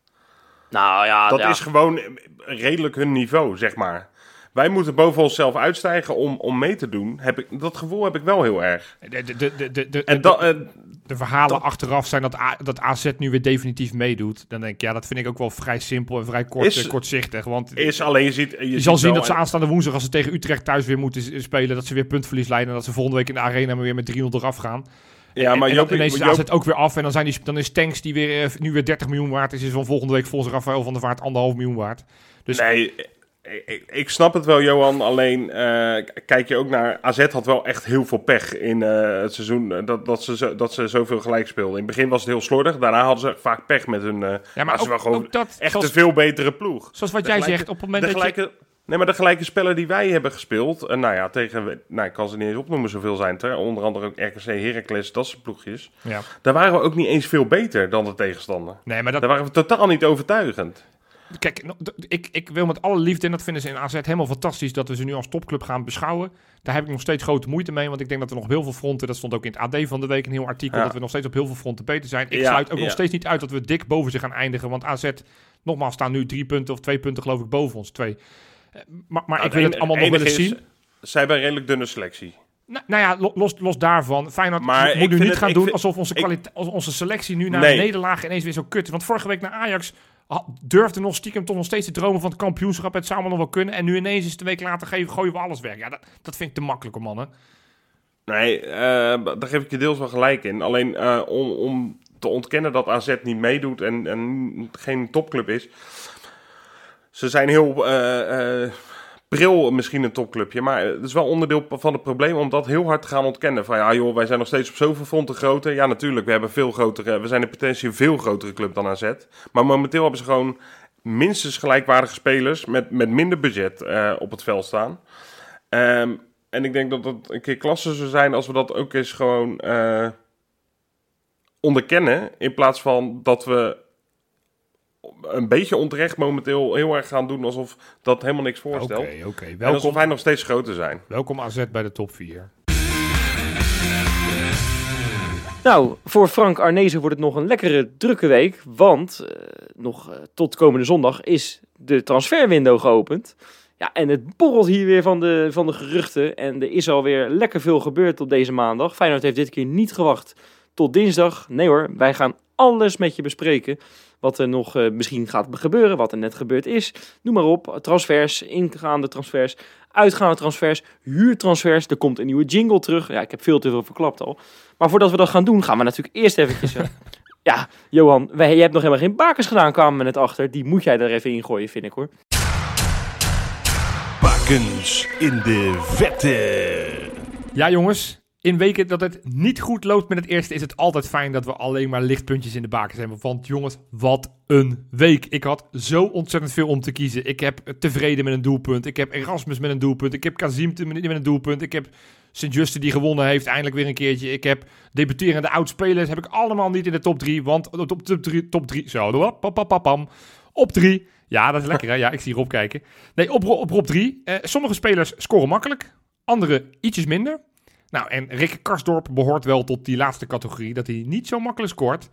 S1: nou ja,
S3: Dat
S1: ja.
S3: is gewoon redelijk hun niveau, zeg maar. Wij moeten boven onszelf uitstijgen om, om mee te doen. Heb ik, dat gevoel heb ik wel heel erg.
S2: De, de, de, de, de, de,
S3: En dat, eh,
S2: de verhalen achteraf zijn dat, A, dat AZ nu weer definitief meedoet. Dan denk ik, ja, dat vind ik ook wel vrij simpel en vrij kort,
S3: Is-
S2: eh, kortzichtig. Want
S3: is alleen je ziet. Je,
S2: zal zien dat ze aanstaande woensdag, als ze tegen Utrecht thuis weer moeten spelen, dat ze weer puntverlies leiden. En dat ze volgende week in de arena maar weer met 3-0 eraf gaan.
S3: Ja,
S2: en,
S3: maar
S2: en
S3: Joop,
S2: dan ineens
S3: Joop-
S2: AZ ook weer af. En dan, zijn die, dan is Tanks, die weer, eh, nu weer 30 miljoen waard is, is van volgende week volgens Rafael van der Vaart anderhalf miljoen waard. Dus
S3: Nee, ik, snap het wel, Johan. Alleen eh, kijk je ook naar. AZ had wel echt heel veel pech in eh, het seizoen. eh, dat, dat, ze zo, dat ze zoveel gelijk speelden. In het begin was het heel slordig. Daarna hadden ze vaak pech met hun.
S2: ja,
S3: maar ze
S2: ook,
S3: wel gewoon
S2: ook dat,
S3: echt
S2: zoals,
S3: een veel betere ploeg.
S2: zoals wat
S3: de
S2: jij
S3: gelijke-
S2: zegt, op het moment dat je...
S3: nee, maar de gelijke spellen die wij hebben gespeeld. Nou ja, tegen. Nou, ik kan ze niet eens opnoemen, zoveel zijn het er. Onder andere ook RKC, Heracles, dat soort ploegjes.
S2: Ja.
S3: Daar waren we ook niet eens veel beter dan de tegenstander.
S2: Nee, maar dat,
S3: Daar waren we totaal niet overtuigend.
S2: Kijk, ik, ik wil met alle liefde, en dat vinden ze in AZ helemaal fantastisch, dat we ze nu als topclub gaan beschouwen. Daar heb ik nog steeds grote moeite mee, want ik denk dat er nog op heel veel fronten, dat stond ook in het AD van de week een heel artikel,
S3: Ja.
S2: dat we nog steeds op heel veel fronten beter zijn. Ik
S3: Ja,
S2: sluit ook
S3: ja.
S2: nog steeds niet uit dat we dik boven ze gaan eindigen, want AZ, nogmaals, staan nu drie punten of twee punten geloof ik boven ons, twee. Eh, Maar, maar ik wil het allemaal nog wel eens zien.
S3: Zij hebben een redelijk dunne selectie.
S2: Nou, nou ja, lo- los, los daarvan. Feyenoord
S3: Maar
S2: moet nu niet
S3: het-
S2: gaan doen
S3: vind-
S2: alsof onze,
S3: ik-
S2: onze selectie nu na
S3: Nee.
S2: een nederlaag ineens weer zo kut is. Want vorige week naar Ajax durfde nog stiekem toch nog steeds te dromen van het kampioenschap. Het zou allemaal nog wel kunnen. En nu ineens is een week later geven, gooien we alles weg. Ja, dat, dat vind ik te makkelijk, mannen.
S3: Nee, eh, daar geef ik je deels wel gelijk in. Alleen eh, om, om te ontkennen dat AZ niet meedoet en, en geen topclub is. Ze zijn heel eh, pril misschien een topclubje, maar het is wel onderdeel van het probleem om dat heel hard te gaan ontkennen. Van ja joh, wij zijn nog steeds op zoveel fronten groter. Ja natuurlijk, we, hebben veel grotere, we zijn in potentie een veel grotere club dan AZ. Maar momenteel hebben ze gewoon minstens gelijkwaardige spelers met, met minder budget eh, op het veld staan. Ehm, en ik denk dat het een keer klasse zou zijn als we dat ook eens gewoon eh, onderkennen. In plaats van dat we een beetje onterecht momenteel heel erg gaan doen alsof dat helemaal niks
S2: Oké,
S3: voorstelt.
S2: oké.
S3: En alsof
S2: Welkom,
S3: wij nog steeds groter zijn.
S2: welkom AZ bij de top 4.
S1: Nou, voor Frank Arnezen wordt het nog een lekkere drukke week. Want eh, nog eh, tot komende zondag is de transferwindow geopend. Ja, en het borrelt hier weer van de, van de geruchten. En er is alweer lekker veel gebeurd op deze maandag. Feyenoord heeft dit keer niet gewacht tot dinsdag. Nee hoor, wij gaan alles met je bespreken. Wat er nog eh, misschien gaat gebeuren, wat er net gebeurd is. Noem maar op, transfers, ingaande transfers, uitgaande transfers, huurtransfers. Er komt een nieuwe jingle terug. Ja, ik heb veel te veel verklapt al. Maar voordat we dat gaan doen, gaan we natuurlijk eerst eventjes... eh, ja, Johan, wij, je hebt nog helemaal geen bakens gedaan, kwamen we net achter. Die moet jij er even ingooien, vind ik hoor.
S4: Varkens in de vette.
S2: Ja, jongens. In weken dat het niet goed loopt met het eerste, is het altijd fijn dat we alleen maar lichtpuntjes in de bakens hebben. Want jongens, wat een week. Ik had zo ontzettend veel om te kiezen. Ik heb tevreden met een doelpunt. Ik heb Erasmus met een doelpunt. Ik heb Kazim met een doelpunt. Ik heb Sint-Juste die gewonnen heeft, eindelijk weer een keertje. Ik heb debuterende oudspelers. Heb ik allemaal niet in de top 3. Want op top 3, top 3, zo, pam, op 3. Ja, dat is lekker hè. Ja, ik zie Rob kijken. Nee, op, op, op 3. Eh, sommige spelers scoren makkelijk. Andere ietsjes minder. Nou, en Rick Karsdorp behoort wel tot die laatste categorie, dat hij niet zo makkelijk scoort.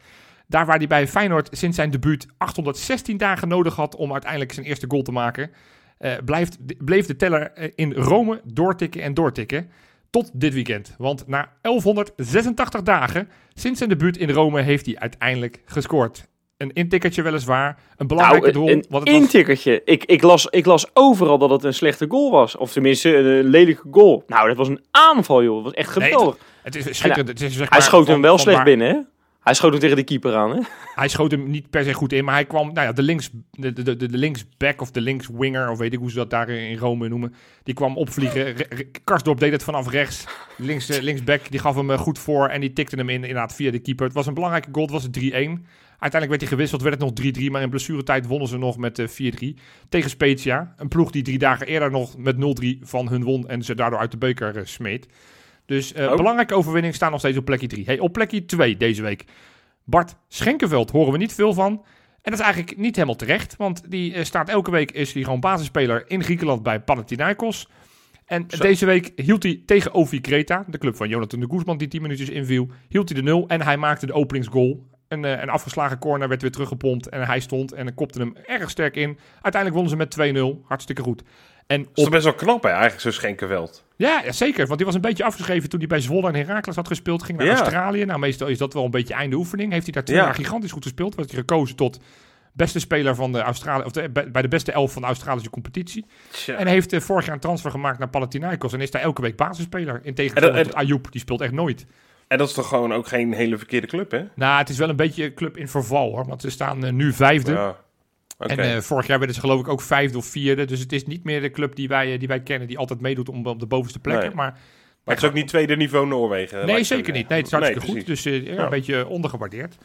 S2: Daar waar hij bij Feyenoord sinds zijn debuut 816 dagen nodig had om uiteindelijk zijn eerste goal te maken, uh, blijft, bleef de teller eh, in Rome doortikken en doortikken. Tot dit weekend. Want na 1186 dagen sinds zijn debuut in Rome heeft hij uiteindelijk gescoord een intikkertje weliswaar. Een belangrijke
S1: nou,
S2: doel.
S1: Een, intikkertje. Ik, ik, las, ik las overal dat het een slechte goal was. Of tenminste, een lelijke goal. Nou, dat was een aanval, joh. Dat was echt geweldig.
S2: het, is schitterend. Het is, zeg
S1: hij schoot hem wel slecht binnen, hè? Hij schoot hem tegen de keeper aan, hè?
S2: Hij schoot hem niet per se goed in, maar hij kwam... Nou ja, de, links, de, de, de, de linksback of de linkswinger, of weet ik hoe ze dat daar in Rome noemen... die kwam opvliegen. Karsdorp deed het vanaf rechts. Links, uh, linksback, die gaf hem uh, goed voor en die tikte hem in, inderdaad via de keeper. Het was een belangrijke goal, het was 3-1. Uiteindelijk werd hij gewisseld, werd het nog 3-3. Maar in blessuretijd wonnen ze nog met 4-3 eh, tegen Spezia. Een ploeg die drie dagen eerder nog met 0-3 van hun won en ze daardoor uit de beker uh, smeet. Dus uh, belangrijke overwinning staan nog steeds op plekje 3. Hey, op plekje 2 deze week. Bart Schenkenveld horen we niet veel van. En dat is eigenlijk niet helemaal terecht, want die staat elke week is hij gewoon basisspeler in Griekenland bij Panathinaikos. En deze week hield hij tegen Ovi Kreta, de club van Jonathan de Guzman die 10 minuutjes inviel, hield hij de 0 en hij maakte de openingsgoal. Een, eh, een afgeslagen corner werd weer teruggepompt en hij stond en kopte hem erg sterk in. Uiteindelijk wonnen ze met 2-0. Hartstikke goed. En
S3: op... Dat is best wel knap hè, eigenlijk zo'n Schenkenveld.
S2: Ja, ja, zeker. Want die was een beetje afgeschreven toen hij bij Zwolle en Heracles had gespeeld. Ging naar Australië. Nou, meestal is dat wel een beetje einde oefening. Heeft hij daar twee jaar gigantisch goed gespeeld. Werd hij gekozen tot beste speler van de Australië, of bij de beste elf van de Australische competitie. En heeft uh, vorig jaar een transfer gemaakt naar Panathinaikos en is daar elke week basisspeler. In tegenstelling tot Ayoub, die speelt echt nooit.
S3: En dat is toch gewoon ook geen hele verkeerde club, hè?
S2: Nou, het is wel een beetje een club in verval, hoor. Want ze staan uh, nu vijfde. Ja. En uh, vorig jaar werden ze geloof ik ook vijfde of vierde. Dus het is niet meer de club die wij, die wij kennen, die altijd meedoet om op de bovenste plekken. Nee. Maar,
S3: maar het is ook niet tweede niveau Noorwegen.
S2: Nee, zeker niet. Nee, het is hartstikke nee, goed. Dus uh, ja. een beetje ondergewaardeerd.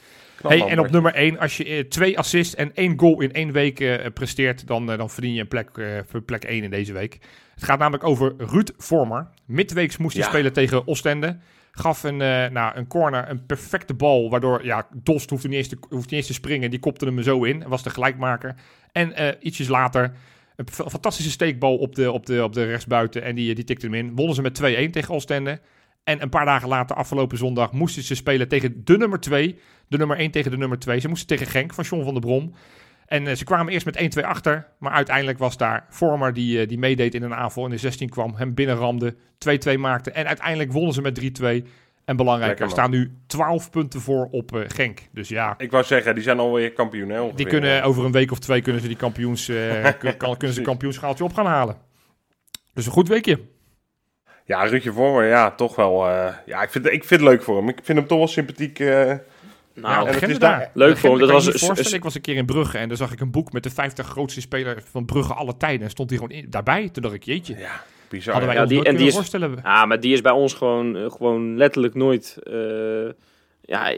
S2: Hey, en op nummer 1, als je twee assists en één goal in één week uh, presteert, dan, dan verdien je een plek voor plek 1 in deze week. Het gaat namelijk over Ruud Vormer. Midweeks moest hij spelen tegen Oostende. Gaf een, uh, nou, een corner, een perfecte bal. Waardoor, ja, Dost hoefde niet eens te, niet eens te springen. Die kopte hem zo in. Was de gelijkmaker. En uh, ietsjes later een fantastische steekbal op de, op de, op de rechtsbuiten. En die, die tikte hem in. Wonnen ze met 2-1 tegen Oostende. En een paar dagen later, afgelopen zondag, moesten ze spelen tegen de nummer 2. De nummer 1 tegen de nummer 2. Ze moesten tegen Genk van John van der Brom. En uh, ze kwamen eerst met 1-2 achter. Maar uiteindelijk was daar Vormer die, uh, die meedeed in een aanval. In de 16 kwam, hem binnenramde, 2-2 maakte. En uiteindelijk wonnen ze met 3-2. En belangrijker, er staan nu 12 punten voor op uh, Genk. Dus ja.
S3: Ik wou zeggen, die zijn alweer kampioen. Hè,
S2: die kunnen over een week of twee kunnen ze die kampioens, kan, kunnen ze kampioenschaaltje op gaan halen. Dus een goed weekje.
S3: Ja, Rutje Vormer, ja, toch wel. ja, ik vind, ik vind het leuk voor hem. Ik vind hem toch wel sympathiek.
S1: Nou, ja, het is daar leuk voor hem. Dat
S2: was, ik was een keer in Brugge en daar zag ik een boek met de 50 grootste spelers van Brugge alle tijden. En stond hij gewoon in, daarbij. Toen dacht ik, jeetje.
S3: Ja, bizar.
S2: Hadden wij ja, die, en die is, voorstellen.
S1: Ja, maar die is bij ons gewoon, eh, gewoon letterlijk nooit... Uh, ja,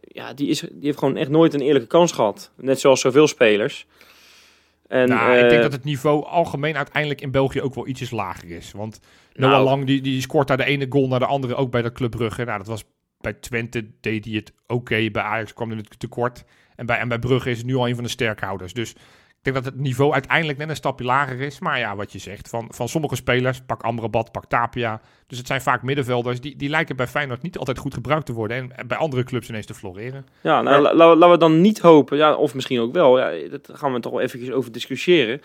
S1: ja die, is, die heeft gewoon echt nooit een eerlijke kans gehad. Net zoals zoveel spelers.
S2: En, nou, uh, ik denk dat het niveau algemeen uiteindelijk in België ook wel ietsjes lager is. Want Noah nou, Lang, die, die scoort daar de ene goal naar de andere, ook bij de Club Brugge. Nou, dat was bij Twente deed hij het oké. Bij Ajax kwam hij het tekort. En bij, en bij Brugge is het nu al een van de sterkhouders. Dus ik denk dat het niveau uiteindelijk net een stapje lager is. Maar ja, wat je zegt, van, van sommige spelers, pak Amrabat, pak Tapia. Dus het zijn vaak middenvelders, die, die lijken bij Feyenoord niet altijd goed gebruikt te worden. En bij andere clubs ineens te floreren.
S1: Ja, nou, la, laten we dan niet hopen, ja, of misschien ook wel. Ja, dat gaan we toch wel eventjes over discussiëren.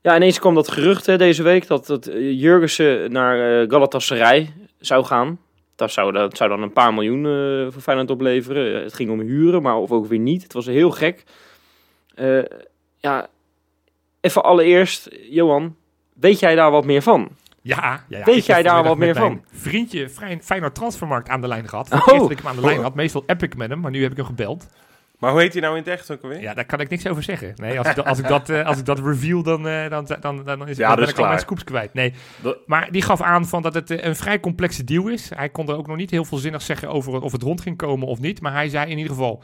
S1: Ja, ineens kwam dat gerucht hè, deze week dat, dat Jurgensen naar uh, Galatasaray zou gaan. Dat zou, dat zou dan een paar miljoen uh, voor Feyenoord opleveren. Het ging om huren, maar of ook weer niet. Het was heel gek. Uh, ja, even allereerst, Johan, weet jij daar wat meer van?
S2: Ja, ja, ja
S1: weet jij daar wat meer van?
S2: Vriendje Feyenoord Transfermarkt aan de lijn gehad. Voor oh. eerst dat ik hem aan de lijn had. Meestal app ik met hem, maar nu heb ik hem gebeld.
S3: Maar hoe heet hij nou in het echt ook alweer?
S2: Ja, daar kan ik niks over zeggen. Nee, als ik, dat- als ik, dat, eh, als ik dat reveal, dan, eh, dan, dan, dan, is,
S3: Ja,
S2: dan
S3: is
S2: ik al mijn
S3: klaar.
S2: scoops kwijt. Nee, maar die gaf aan van dat het eh, een vrij complexe deal is. Hij kon er ook nog niet heel veel zinnig zeggen over of het rond ging komen of niet. Maar hij zei in ieder geval,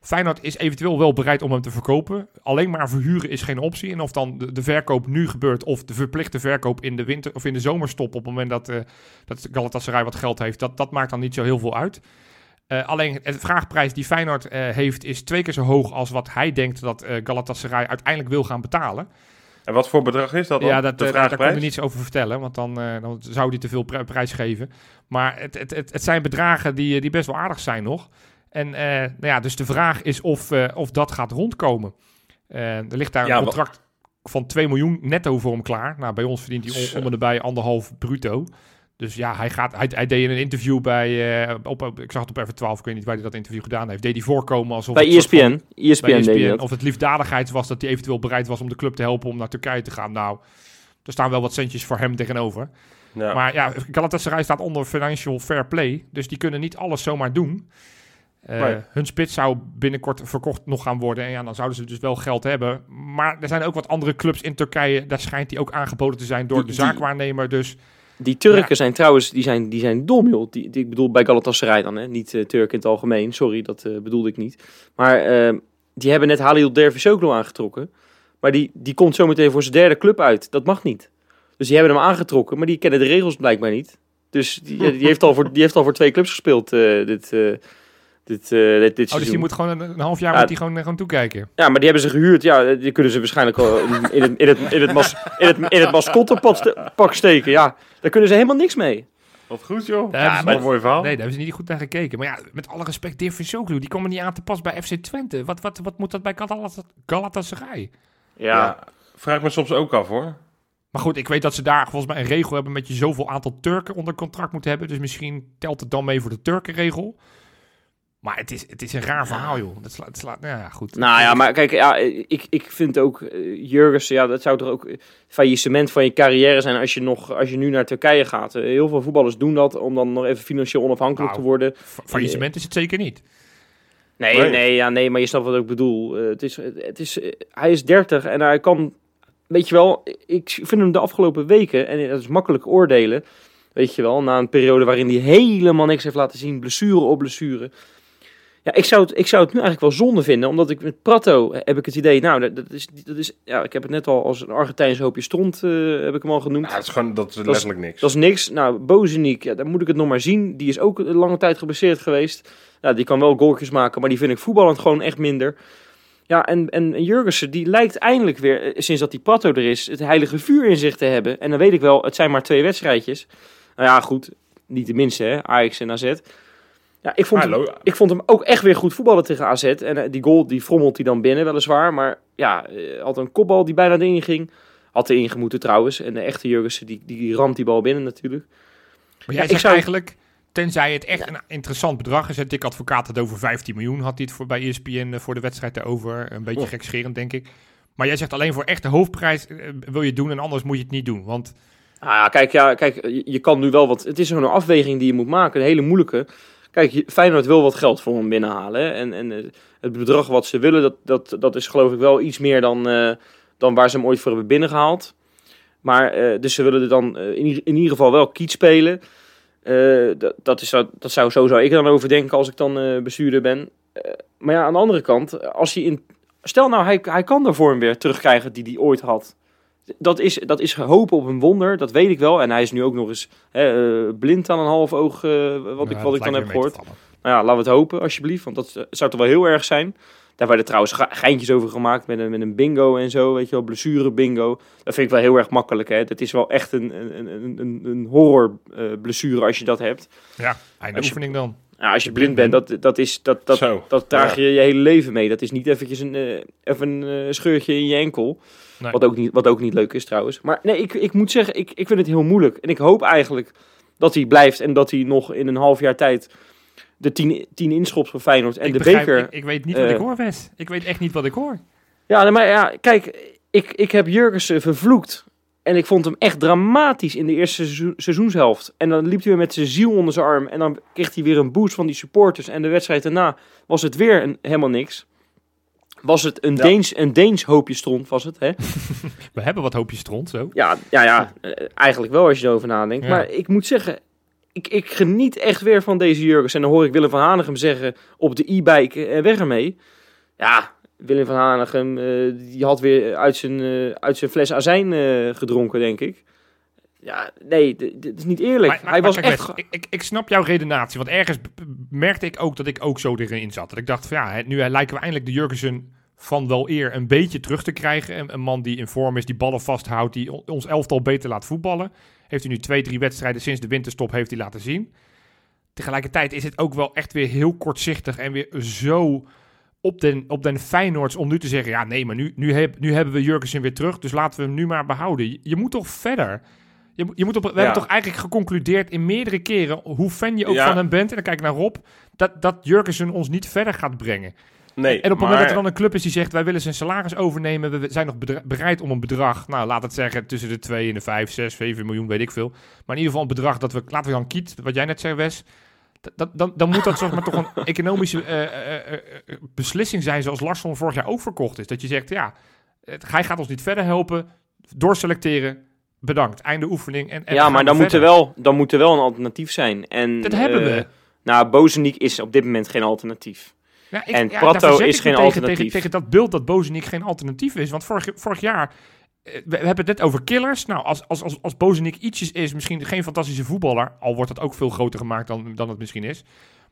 S2: Feyenoord is eventueel wel bereid om hem te verkopen. Alleen maar verhuren is geen optie. En of dan de, de verkoop nu gebeurt of de verplichte verkoop in de winter of in de zomerstop op het moment dat, eh dat Galatasaray wat geld heeft, dat, dat maakt dan niet zo heel veel uit. Eh, alleen de vraagprijs die Feyenoord eh, heeft is twee keer zo hoog als wat hij denkt dat eh, Galatasaray uiteindelijk wil gaan betalen.
S3: En wat voor bedrag is dat dan?
S2: Ja, dat,
S3: de
S2: daar
S3: vraagprijs?
S2: hij niets over vertellen, want dan, dan zou hij te veel pri- prijs geven. Maar het, het, het, het zijn bedragen die, die best wel aardig zijn nog. En nou ja, dus de vraag is of, of dat gaat rondkomen. Er ligt daar
S3: Ja,
S2: een contract van 2 miljoen netto voor hem klaar. Nou, bij ons verdient hij en erbij anderhalf bruto. Dus ja, hij, gaat, hij, hij deed in een interview bij, eh, op, ik zag het op F12, ik weet niet waar hij dat interview gedaan heeft, deed hij voorkomen alsof
S1: Bij E
S2: van-
S1: ESPN.
S2: Bij
S1: deed hij
S2: ESPN, of het liefdadigheid was dat hij eventueel bereid was om de club te helpen om naar Turkije te gaan. Nou, er staan wel wat centjes voor hem tegenover.
S3: Ja.
S2: Maar ja, Galatasaray staat onder financial fair play, dus die kunnen niet alles zomaar doen. Eh,
S3: Nee.
S2: Hun spits zou binnenkort verkocht nog gaan worden. En ja, dan zouden ze dus wel geld hebben. Maar er zijn ook wat andere clubs in Turkije. Daar schijnt die ook aangeboden te zijn door
S1: Die-
S2: de zaakwaarnemer. Dus
S1: Die Turken
S2: Ja.
S1: zijn trouwens, die zijn, die zijn dom joh. Die, die, ik bedoel bij Galatasaray dan, hè. niet eh Turken in het algemeen. Sorry, dat eh, bedoelde ik niet. Maar eh, die hebben net Halil Dervisoglu aangetrokken. Maar die, die komt zometeen voor zijn derde club uit. Dat mag niet. Dus die hebben hem aangetrokken, maar die kennen de regels blijkbaar niet. Dus die, die, heeft, al voor, die heeft al voor twee clubs gespeeld eh, dit, dit, eh, dit, dit
S2: oh, dus die moet gewoon een, een half jaar
S1: Ja.
S2: moet die gewoon, eh, gewoon toekijken.
S1: Ja, maar die hebben ze gehuurd. Ja, die kunnen ze waarschijnlijk al in, in het, in, het, in, het, mas, in, het, in het mascottepak steken. Ja, daar kunnen ze helemaal niks mee.
S3: Wat goed, joh.
S2: Daar
S3: Ja, maar
S2: niet-
S3: een mooi verhaal.
S2: Nee, daar hebben ze niet goed naar gekeken. Maar ja, met alle respect, Dirk die komen niet aan te pas bij FC Twente. Wat, wat, wat moet dat bij Galata- Galatasaray?
S3: ja. Vraag me soms ook af, hoor.
S2: Maar goed, ik weet dat ze daar volgens mij een regel hebben met je zoveel aantal Turken onder contract moeten hebben. Dus misschien telt het dan mee voor de Turkenregel. Maar het is, het is een raar verhaal, joh. Dat slaat, het slaat, nou ja, goed.
S1: Nou ja, maar kijk, ja, ik, ik vind ook eh, Jurgensen, ja, dat zou toch ook faillissement van je carrière zijn als je, nog, als je nu naar Turkije gaat. Eh, heel veel voetballers doen dat om dan nog even financieel onafhankelijk
S2: Nou,
S1: te worden.
S2: Fa- Faillissement is het zeker niet.
S1: Nee,
S3: Nee.
S1: nee, ja, nee, maar je snapt wat ik bedoel. Eh, het is, het is, eh, hij is 30 en hij kan, weet je wel, ik vind hem de afgelopen weken, en dat is makkelijk oordelen, weet je wel, na een periode waarin hij helemaal niks heeft laten zien, blessure op blessure. Ja, ik zou, het, ik zou het nu eigenlijk wel zonde vinden, omdat ik met Prato heb ik het idee, nou, dat, dat is, dat is, ja, ik heb het net al als een Argentijns hoopje stront, eh, heb ik hem al genoemd.
S3: Ja, het is gewoon, dat is letterlijk niks.
S1: Dat is niks. Nou, Bozeniek, ja, daar moet ik het nog maar zien. Die is ook een lange tijd geblesseerd geweest. Ja, die kan wel goaltjes maken, maar die vind ik voetballend gewoon echt minder. Ja, en, en, en Jurgensen, die lijkt eindelijk weer, eh, sinds dat die Prato er is, het heilige vuur in zich te hebben. En dan weet ik wel, het zijn maar twee wedstrijdjes. Nou ja, goed, niet de minste, hè, Ajax en AZ. Ja, ik vond, hem, ik vond hem ook echt weer goed voetballen tegen AZ. En eh, die goal, die frommelt hij dan binnen, weliswaar. Maar ja, eh, had een kopbal die bijna erin ging. Had erin gemoeten trouwens. En de echte Jurgensen, die, die ramt die bal binnen natuurlijk.
S2: Maar jij
S1: ik
S2: zegt
S1: zou-
S2: eigenlijk, tenzij het echt een interessant bedrag is. En Dick Advocaat had over 15 miljoen, had hij het voor, bij ESPN eh, voor de wedstrijd erover. Een beetje
S3: Oh.
S2: gekscherend, denk ik. Maar jij zegt alleen voor echt de hoofdprijs wil je het doen en anders moet je het niet doen. Want
S1: Nou ja, kijk, ja, kijk je, kan nu wel wat... Het is een afweging die je moet maken, een hele moeilijke. Kijk, Feyenoord wil wat geld voor hem binnenhalen. En, en eh, het bedrag wat ze willen, dat, dat, dat is geloof ik wel iets meer dan, eh, dan waar ze hem ooit voor hebben binnengehaald. Maar, eh, dus ze willen er dan in, in ieder geval wel kiet spelen. Dat, dat, is, dat dat zou, zo zou ik dan over denken als ik dan bestuurder ben. Maar ja, aan de andere kant, als hij in... Stel nou, hij, hij kan de vorm weer terugkrijgen die hij ooit had. Dat is, dat is hopen op een wonder, dat weet ik wel. En hij is nu ook nog eens hè, eh, blind aan een half oog, eh, wat ik, wat ik dan heb gehoord. Nou ja, laten we het hopen, alsjeblieft. Want dat eh, zou toch wel heel erg zijn. Daar werden trouwens ge- geintjes over gemaakt met een, met een bingo en zo. Weet je wel, blessure bingo. Dat vind ik wel heel erg makkelijk. Hè. Dat is wel echt een, een, een, een, een horror eh, blessure als je dat hebt.
S2: Ja, eindoefening dan.
S1: Nou, als je blind bent, dat, dat, is, dat, dat,
S3: Zo.
S1: dat draag
S3: Ja.
S1: je je hele leven mee. Dat is niet eventjes een, eh, even een eh, scheurtje in je enkel.
S2: Nee.
S1: Wat, ook niet, wat ook niet leuk is trouwens. Maar nee, ik, ik moet zeggen, ik, ik vind het heel moeilijk. En ik hoop eigenlijk dat hij blijft en dat hij nog in een half jaar tijd de tien, tien inschopt voor Feyenoord en
S2: ik
S1: de
S2: begrijp-
S1: beker.
S2: Ik, ik weet niet wat
S1: eh,
S2: ik hoor, Wes. Ik weet echt niet wat ik hoor.
S1: Ja, maar ja, kijk, ik, ik heb Jurgensen vervloekt. En ik vond hem echt dramatisch in de eerste seizoen- seizoenshelft. En dan liep hij weer met zijn ziel onder zijn arm. En dan kreeg hij weer een boost van die supporters. En de wedstrijd daarna was het weer een, helemaal niks. Was het een,
S3: Ja.
S1: Deens, een Deens hoopje stront, was het, hè?
S2: We hebben wat hoopjes stront, zo.
S1: Ja, ja, ja eh, eigenlijk wel als je erover nadenkt.
S2: Ja.
S1: Maar ik moet zeggen, ik, ik geniet echt weer van deze Jurgens. En dan hoor ik Willem van Hanegem zeggen op de e-bike en weg ermee. Ja, Willem van Hanegem, eh, die had weer uit zijn, eh, uit zijn fles azijn eh, gedronken, denk ik. Ja, nee, dit is niet eerlijk.
S2: Maar- maar-
S1: Hij was echt...
S2: Ik, ik, ik snap jouw redenatie, want ergens merkte ik ook dat ik ook zo erin zat. Dat ik dacht van ja, nu lijken we eindelijk de Jurgensen van wel eer een beetje terug te krijgen. Een, een man die in vorm is, die ballen vasthoudt, die ons elftal beter laat voetballen. Heeft hij nu twee, drie wedstrijden sinds de winterstop heeft hij laten zien. Tegelijkertijd is het ook wel echt weer heel kortzichtig en weer zo op den, op den Feyenoords om nu te zeggen... ja, nee, maar nu, nu, heb, nu hebben we Jurgensen weer terug, dus laten we hem nu maar behouden. Je, je moet toch verder? Je, je moet op, we
S3: Ja.
S2: hebben toch eigenlijk geconcludeerd in meerdere keren... hoe fan je ook
S3: Ja.
S2: van hem bent, en dan kijk ik naar Rob... dat, dat Jurgensen ons niet verder gaat brengen.
S3: Nee,
S2: En op het
S3: maar,
S2: moment dat er dan een club is die zegt... wij willen zijn salaris overnemen, we zijn nog bereid om een bedrag... nou, laat het zeggen tussen de 2 en de 5, 6, 7 miljoen, weet ik veel. Maar in ieder geval een bedrag dat we... laten we dan kiet, wat jij net zei, Wes... dat- dan, dan moet dat zeg maar toch een economische eh, eh, eh, beslissing zijn... zoals Larsson vorig jaar ook verkocht is. Dat je zegt, ja, het, hij gaat ons niet verder helpen... doorselecteren, bedankt, einde oefening. En, en
S1: ja, maar
S2: we
S1: dan moet, er wel, dan moet er wel een alternatief zijn. En,
S2: Dat hebben
S1: eh,
S2: we.
S1: Nou, Bozeniek is op dit moment geen alternatief.
S2: Ja, ik,
S1: En
S2: ja,
S1: Prato is geen
S2: tegen,
S1: alternatief.
S2: Tegen, tegen dat beeld dat Bozenik geen alternatief is. Want vorig, vorig jaar, eh, we, we hebben het net over killers. Nou, als, als, als, als Bozenik ietsjes is, misschien geen fantastische voetballer. Al wordt dat ook veel groter gemaakt dan, dan het misschien is.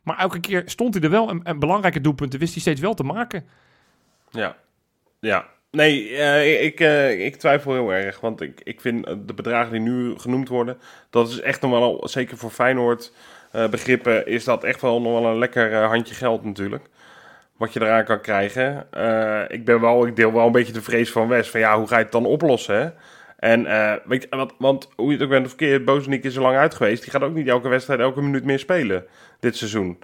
S2: Maar elke keer stond hij er wel en, en belangrijke doelpunten wist hij steeds wel te maken.
S3: Ja, ja. Nee, eh, ik, eh, ik twijfel heel erg. Want ik, ik vind eh, de bedragen die nu genoemd worden... dat is echt nog wel, zeker voor Feyenoord eh, begrippen... is dat echt wel nog wel een lekker handje geld natuurlijk. Wat je eraan kan krijgen. Ik, ben wel, ik deel wel een beetje de vrees van Wes. Van ja, hoe ga je het dan oplossen? Hè? En weet je, want, want hoe je het ook bent of verkeerd... Bozenik is er lang uit geweest. Die gaat ook niet elke wedstrijd, elke minuut meer spelen dit seizoen.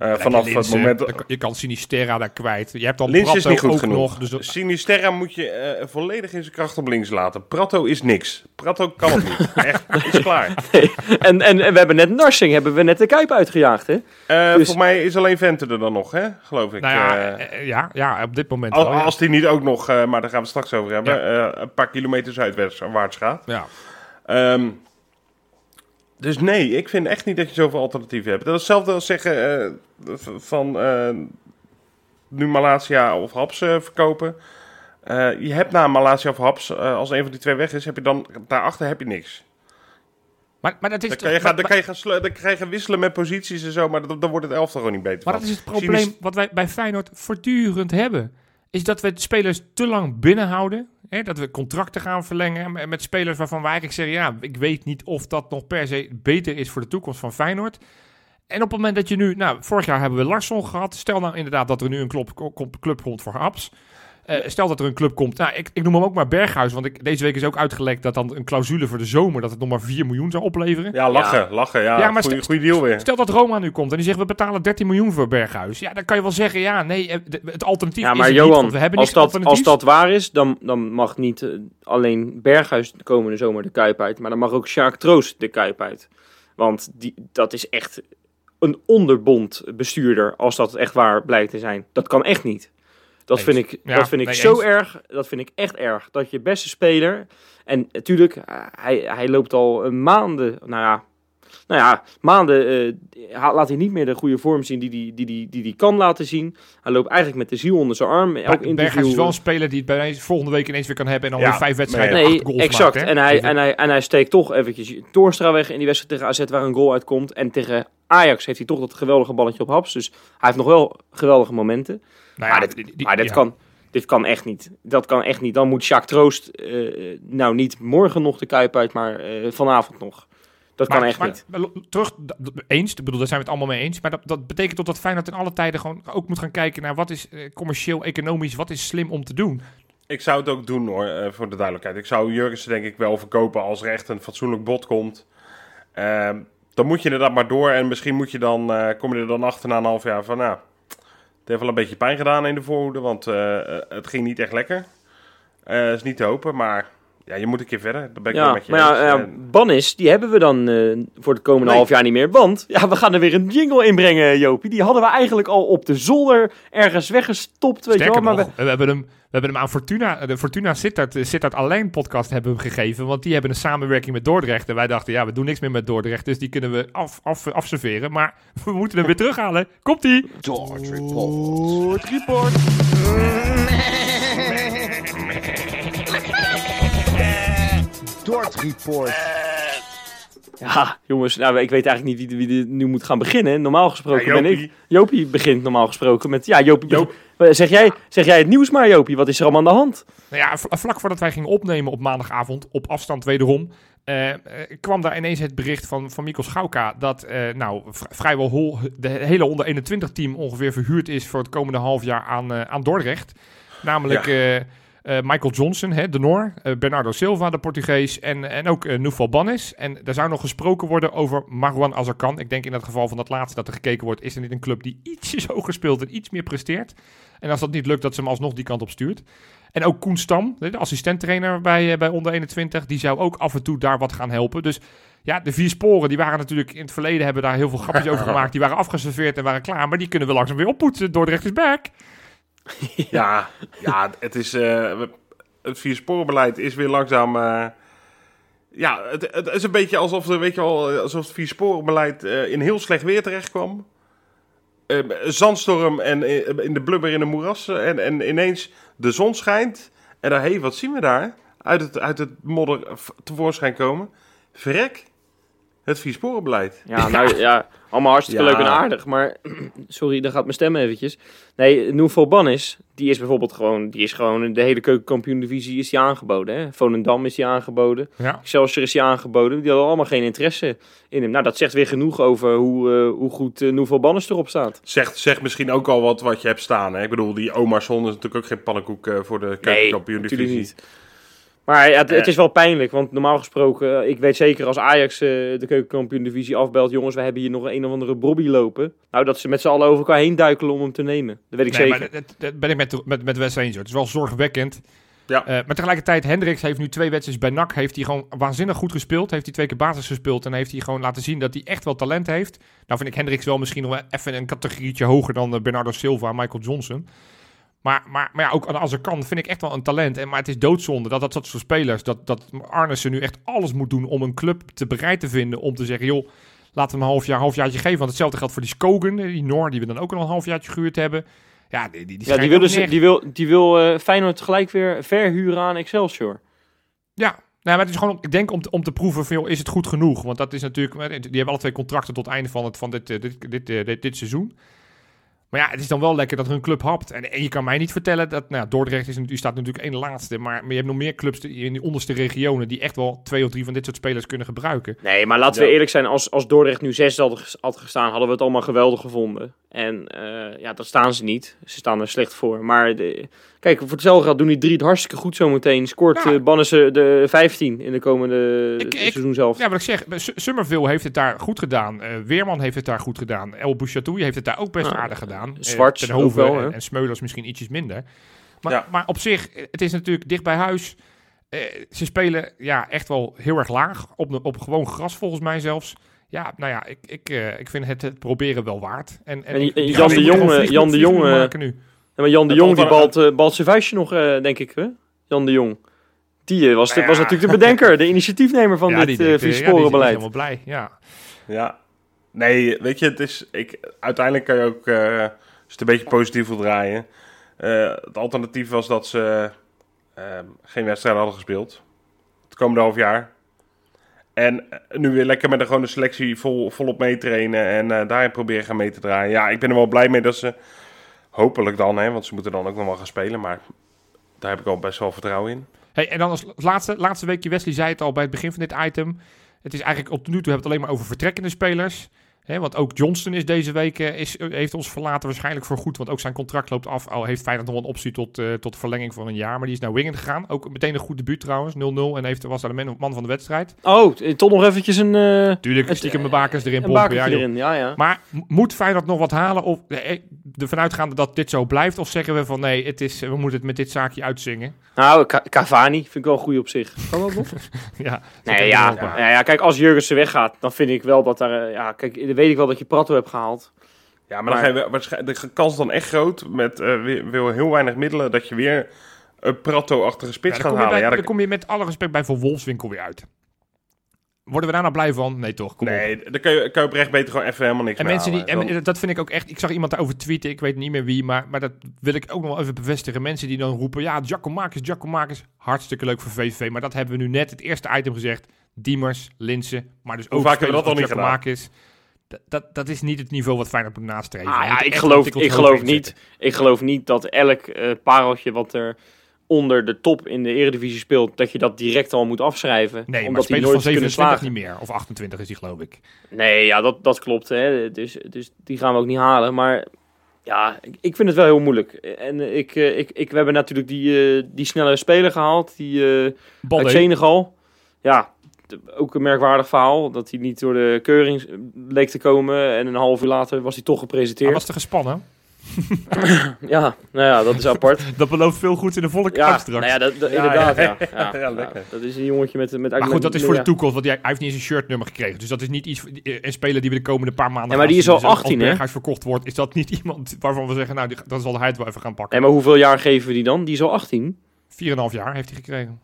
S3: Eh, vanaf het moment...
S2: Je kan Sinisterra daar kwijt. Je hebt dan
S3: Links is niet goed
S2: ook
S3: genoeg.
S2: nog. Dus dat-
S3: Sinisterra moet je eh, volledig in zijn kracht op links laten. Prato is niks. Prato kan het niet. Echt, is klaar.
S1: En, en, en we hebben net Narsing, hebben we net de Kuip uitgejaagd, hè?
S3: Eh
S1: Dus-
S3: Voor mij is alleen Vente er dan nog, hè? Geloof ik.
S2: nou ja, ja, ja, op dit moment
S3: als,
S2: wel. ja.
S3: als die niet ook nog, eh, maar daar gaan we straks over hebben, eh, een paar kilometer zuidwaarts gaat.
S2: Ja.
S3: Ehm, dus nee, ik vind echt niet dat je zoveel alternatieven hebt. Dat is hetzelfde als zeggen eh, van eh, nu Malasia of Haps eh, verkopen. Je hebt na Malasia of Haps, als een van die twee weg is, heb je dan daarachter heb je niks.
S2: Maar, maar dat is
S3: Dan kan je gaan, dan kan je gaan, dan kan je gaan wisselen met posities en zo, maar dan, dan wordt het elftal gewoon niet beter
S2: Maar
S3: van.
S2: dat is het probleem wat wij bij Feyenoord voortdurend hebben. Is dat we de spelers te lang binnenhouden. Hè? Dat we contracten gaan verlengen met- spelers waarvan we eigenlijk zeggen... ja, ik weet niet of dat nog per se beter is voor de toekomst van Feyenoord. En op het moment dat je nu... Nou, vorig jaar hebben we Larsson gehad. Stel nou inderdaad dat er nu een club, club, komt voor Haps. Eh, stel dat er een club komt. Nou, ik, ik noem hem ook maar Berghuis. Want ik, deze week is ook uitgelekt dat dan een clausule voor de zomer... dat het nog maar 4 miljoen zou opleveren.
S3: Ja, lachen, lachen. Ja,
S2: Ja, maar
S3: goeie,
S2: st-
S3: goeie deal weer.
S2: Stel dat Roma nu komt en die zegt we betalen 13 miljoen voor Berghuis. Ja, dan kan je wel zeggen, ja, nee, eh, het alternatief
S1: Ja,
S2: is
S1: maar
S2: niet,
S1: Johan,
S2: want we hebben
S1: als dat, als dat waar is, dan, dan mag niet eh, alleen Berghuis de komende zomer de Kuip uit, maar dan mag ook Sjaak Troost de Kuip uit. Want die, dat is echt een onderbond bestuurder, als dat echt waar blijkt te zijn. Dat kan echt niet. Dat vind ik,
S2: Ja,
S1: dat vind ik zo
S2: eens.
S1: erg, dat vind ik echt erg. Dat je beste speler, en natuurlijk, eh, hij, hij loopt al eh, maanden, nou ja, nou ja, maanden eh, laat hij niet meer de goede vorm zien die hij die, die, die, die kan laten zien. Hij loopt eigenlijk met de ziel onder zijn arm. Elk interview,
S2: Berghuis is wel een speler die het bij volgende week ineens weer kan hebben en dan
S3: Ja,
S2: weer vijf wedstrijden
S3: nee.
S2: acht goals
S1: exact.
S2: maakt.
S1: en, hij, en, hij, en hij steekt toch eventjes Torstra weg in die wedstrijd tegen AZ waar een goal uitkomt. En tegen Ajax heeft hij toch dat geweldige balletje op haps. Dus hij heeft nog wel geweldige momenten.
S2: Nou ja,
S1: maar dit,
S2: die- die-
S1: maar dit,
S2: ja.
S1: kan, dit kan echt niet. Dat kan echt niet. Dan moet Jacques Troost, eh, nou niet morgen nog de Kuip uit, maar eh, vanavond nog. Dat kan echt
S2: maar-
S1: niet.
S2: maar terug, eens, ik bedoel, daar zijn we het allemaal mee eens. Maar dat, dat betekent toch dat Feyenoord in alle tijden gewoon ook moet gaan kijken naar wat is eh, commercieel, economisch, wat is slim om te doen.
S3: Ik zou het ook doen hoor, eh, voor de duidelijkheid. Ik zou Jurgensen denk ik wel verkopen als er echt een fatsoenlijk bod komt. Ehm, dan moet je inderdaad maar door en misschien moet je dan, eh, kom je er dan achter na een half jaar van, nou, heeft wel een beetje pijn gedaan in de voorhoede, want eh, eh, het ging niet echt lekker. Eh is niet te hopen, maar ja, je moet een keer verder. Dat ben ik
S1: Ja,
S3: met je
S1: maar ja, Bannis, die hebben we dan eh, voor het komende
S3: Nee.
S1: half jaar niet meer. Want ja, we gaan er weer een jingle inbrengen, Jopie. Die hadden we eigenlijk al op de zolder ergens weggestopt, weet je wel. Maar
S2: nog, we, hebben hem, hebben hem aan Fortuna, de Fortuna Sittard, Sittard Alleen podcast hebben we hem gegeven. Want die hebben een samenwerking met Dordrecht. En wij dachten, ja, we doen niks meer met Dordrecht. Dus die kunnen we af, af, afserveren. Maar we moeten hem weer terughalen. Komt-ie!
S5: Dort Report.
S1: Ja, jongens, nou, ik weet eigenlijk niet wie, wie er nu moet gaan beginnen. Normaal gesproken
S3: Ja,
S1: ben ik. Jopie begint normaal gesproken met. Ja, Jopie.
S3: Joop.
S1: Eh, Zeg, jij, zeg jij het nieuws maar, Jopie? Wat is er allemaal aan de hand?
S2: Nou ja, v- vlak voordat wij gingen opnemen op maandagavond, op afstand wederom, eh, eh, kwam daar ineens het bericht van, van Mikkel Schauka dat eh, nou, vrijwel hol, de hele onder 21 team ongeveer verhuurd is voor het komende half jaar aan, eh, aan Dordrecht. Namelijk eh, eh, Michael Johnson, hè, de Noor, eh, Bernardo Silva, de Portugees en, en ook uh, Noufal Bannis. En er zou nog gesproken worden over Marwan Azarkan. Ik denk in het geval van dat laatste dat er gekeken wordt, is er niet een club die ietsjes hoger speelt en iets meer presteert. En als dat niet lukt, dat ze hem alsnog die kant op stuurt. En ook Koen Stam, de assistenttrainer bij, eh, bij onder 21, die zou ook af en toe daar wat gaan helpen. Dus ja, de vier sporen, die waren natuurlijk in het verleden, hebben daar heel veel grapjes over gemaakt. Die waren afgeserveerd en waren klaar, maar die kunnen we langzaam weer oppoetsen. Dordrecht is back.
S3: Ja, ja het is. eh, het viersporenbeleid is weer langzaam. eh, ja, het, het is een beetje alsof, weet je wel, alsof het viersporenbeleid eh, in heel slecht weer terecht kwam. Eh, een zandstorm en eh, in de blubber in de moeras. eh, En, en ineens de zon schijnt. En dan, hé, hey, wat zien we daar? Uit het, uit het modder tevoorschijn komen. Verrek. Het viersporenbeleid.
S1: Ja, nou ja, allemaal hartstikke
S3: Ja.
S1: leuk en aardig. Maar, sorry, dan gaat mijn stem eventjes. Nee, Nouveau Bannis, die is bijvoorbeeld gewoon, die is gewoon, de hele keukenkampioen-divisie is die aangeboden. Hè? Volendam is die aangeboden.
S2: Ja.
S1: Excelsior is die aangeboden. Die hadden allemaal geen interesse in hem. Nou, dat zegt weer genoeg over hoe, eh, hoe goed uh, Nouveau Bannis erop staat.
S3: Zegt zeg misschien ook al wat wat je hebt staan. Hè? Ik bedoel, die Omarsson is natuurlijk ook geen pannenkoek eh, voor de keukenkampioen
S1: natuurlijk
S3: divisie.
S1: niet. Maar ja, het, het
S3: Eh.
S1: is wel pijnlijk, want normaal gesproken, eh, ik weet zeker als Ajax eh, de keukenkampioen-divisie afbelt, jongens, we hebben hier nog een of andere Bobby lopen. Nou, dat ze met z'n allen over elkaar heen duikelen om hem te nemen. Dat weet ik
S2: Nee,
S1: zeker.
S2: maar dat, ben ik met, met, met Wes eens. Het is wel zorgwekkend.
S3: Ja.
S2: Eh, maar tegelijkertijd, Hendricks heeft nu twee wedstrijden bij NAC. Heeft hij gewoon waanzinnig goed gespeeld. Heeft hij twee keer basis gespeeld. En heeft hij gewoon laten zien dat hij echt wel talent heeft. Nou vind ik Hendricks wel misschien nog wel even een categorietje hoger dan Bernardo Silva en Michael Johnson. Maar, maar, maar ja, ook als er kan, vind ik echt wel een talent. En, maar het is doodzonde dat dat, soort spelers, dat, dat Arnissen nu echt alles moet doen om een club te bereid te vinden. Om te zeggen, joh, laten we hem een half jaar, halfjaartje geven. Want hetzelfde geldt voor die Skogen, eh, die Noor, die we dan ook al een halfjaartje gehuurd hebben. Ja, die, die, die
S1: Ja, die wil, dus, die wil, die wil eh, Feyenoord gelijk weer verhuren aan Excelsior.
S2: Ja, nou, maar het is gewoon, ik denk om te, om te proeven van, joh, is het goed genoeg? Want dat is natuurlijk, die hebben alle twee contracten tot het einde van, het, van dit, eh, dit, dit, dit, dit seizoen. Maar ja, het is dan wel lekker dat er een club hapt. En, en je kan mij niet vertellen dat, nou, Dordrecht is, u staat natuurlijk één laatste, maar, maar je hebt nog meer clubs in die onderste regionen die echt wel twee of drie van dit soort spelers kunnen gebruiken.
S1: Nee, maar laten we
S3: Ja.
S1: eerlijk zijn, als, als Dordrecht nu zes had gestaan, hadden we het allemaal geweldig gevonden. En eh, ja, dat staan ze niet. Ze staan er slecht voor. Maar de, kijk, voor hetzelfde geld doen die drie het hartstikke goed zometeen. Scoort
S2: Ja.
S1: eh Bannissen de 15 in de komende
S2: Ik- ik-
S1: seizoen zelf.
S2: Ja, wat ik zeg, Su- Summerville heeft het daar goed gedaan. Eh, Weerman heeft het daar goed gedaan. El Bouchatoui heeft het daar ook best aardig gedaan. Eh,
S1: wel,
S2: en,
S1: hè?
S2: en Smeulers misschien ietsjes minder. Maar,
S3: Ja.
S2: maar op zich, eh, het is natuurlijk dicht bij huis. Eh, ze spelen ja, echt wel heel erg laag. Op, de- op gewoon gras volgens mij zelfs. Ja, nou ja, ik, ik, eh, ik vind het, het proberen wel waard. En,
S1: En
S2: die-
S1: Jan de Jonge- Jan de Jonge- maar Jan de Jong, die balt, balt zijn vuistje nog, eh, denk ik. Hè? Jan de Jong. Die eh, was, de,
S3: Nou
S1: was natuurlijk de bedenker, de initiatiefnemer van
S2: Ja,
S1: dit
S2: die ja, die is
S1: viersporenbeleid.
S2: helemaal blij, ja.
S3: Ja. Nee, weet je, het is. Ik, uiteindelijk kan je ook. eh, als het een beetje positief wil draaien. eh, het alternatief was dat ze. eh, geen wedstrijden hadden gespeeld. Het komende half jaar. En nu weer lekker met een gewone selectie vol, volop meetrainen. En eh, daarin proberen gaan mee te draaien. Ja, ik ben er wel blij mee dat ze. Hopelijk dan, hè, want ze moeten dan ook nog wel gaan spelen. Maar daar heb ik al best wel vertrouwen in.
S2: Hey, en dan als laatste, laatste weekje, Wesley zei het al bij het begin van dit item. Het is eigenlijk op nu toe hebben we het alleen maar over vertrekkende spelers. Hè, want ook Johnston is deze week eh, is, heeft ons verlaten waarschijnlijk voor goed. Want ook zijn contract loopt af. Al heeft Feyenoord nog een optie tot, eh, tot verlenging van een jaar. Maar die is naar Wingen gegaan. Ook meteen een goed debuut trouwens. 0-0. En heeft, was daar de man, van de wedstrijd.
S1: Oh, t- toch nog eventjes een, eh
S2: Tuurlijk,
S1: Het-
S2: stiekem mijn bakers erin
S1: een
S2: pompen. Ja,
S1: erin. Ja, ja.
S2: Maar moet Feyenoord nog wat halen? Of, eh, ervan uitgaande dat dit zo blijft? Of zeggen we van nee, het is, we moeten het met dit zaakje uitzingen?
S1: Nou, Ca- Cavani vind ik wel goed op zich. Kan dat nog?
S2: ja,
S1: Nee, ja,
S2: ja.
S1: kijk, als Jurgensen weggaat, dan vind ik wel dat daar... eh, Ja, kijk, weet ik wel dat je Prato hebt gehaald.
S3: Ja, maar, dan ga je de kans is dan echt groot met eh, weer, weer heel weinig middelen dat je weer een Prato-achtige spits
S2: Ja,
S3: gaat
S2: dan, kom je
S3: halen.
S2: bij-
S3: Ja,
S2: dan
S3: dat-
S2: kom je met alle respect bij Van Wolfswinkel weer uit. Worden we daar nou blij van? Nee toch, kom op.
S3: nee, dan kun je, kun je oprecht beter gewoon even helemaal niks
S2: En mensen die, en
S3: Dan-
S2: dat vind ik ook echt. Ik zag iemand daarover tweeten, ik weet niet meer wie, maar, maar dat wil ik ook nog wel even bevestigen. Mensen die dan roepen: ja, Giacomakis, Giacomakis, hartstikke leuk voor VVV. Maar dat hebben we nu net het eerste item gezegd: Diemers, Linsen, maar dus
S3: Hoe
S2: ook
S3: vaak hebben we
S2: spelers
S3: dat al niet
S2: Giacomakis. Dat, dat, is niet het niveau wat Feyenoord moet nastreven.
S1: Ah, ja, ik geloof, ik geloof niet, ik geloof niet dat elk eh, pareltje wat er onder de top in de eredivisie speelt, dat je dat direct al moet afschrijven.
S2: Nee, maar
S1: omdat
S2: spelers
S1: nooit
S2: van
S1: kunnen
S2: 27
S1: slagen.
S2: niet meer. Of 28 is die, geloof ik.
S1: Nee, ja, dat, dat klopt. Hè. Dus, dus die gaan we ook niet halen. Maar ja, ik, ik vind het wel heel moeilijk. En ik, eh, ik, ik, we hebben natuurlijk die, eh, die snelle speler gehaald, die eh
S2: Balde.
S1: uit Senegal. Ja, ook een merkwaardig verhaal. Dat hij niet door de keuring leek te komen. En een half uur later was hij toch
S2: Hij
S1: gepresenteerd.
S2: was te gespannen.
S1: Ja, nou ja, dat is apart.
S2: Dat belooft veel goed in de volle
S1: Ja,
S2: straks.
S1: nou ja, dat, inderdaad,
S3: ja.
S1: ja.
S3: Lekker.
S1: dat is een jongetje met... met
S2: Maar goed, dat is voor de toekomst, want hij, hij heeft niet eens een shirtnummer gekregen. Dus dat is niet iets, eh, een speler die we de komende paar maanden
S1: Ja, maar die is al
S2: Dus als
S1: 18, hè?
S2: Berghuis verkocht wordt, is dat niet iemand waarvan we zeggen, nou, die, dan zal hij het wel even gaan pakken.
S1: Nee, maar hoeveel jaar geven we die dan? Die is al 18.
S2: 4,5 jaar heeft hij gekregen.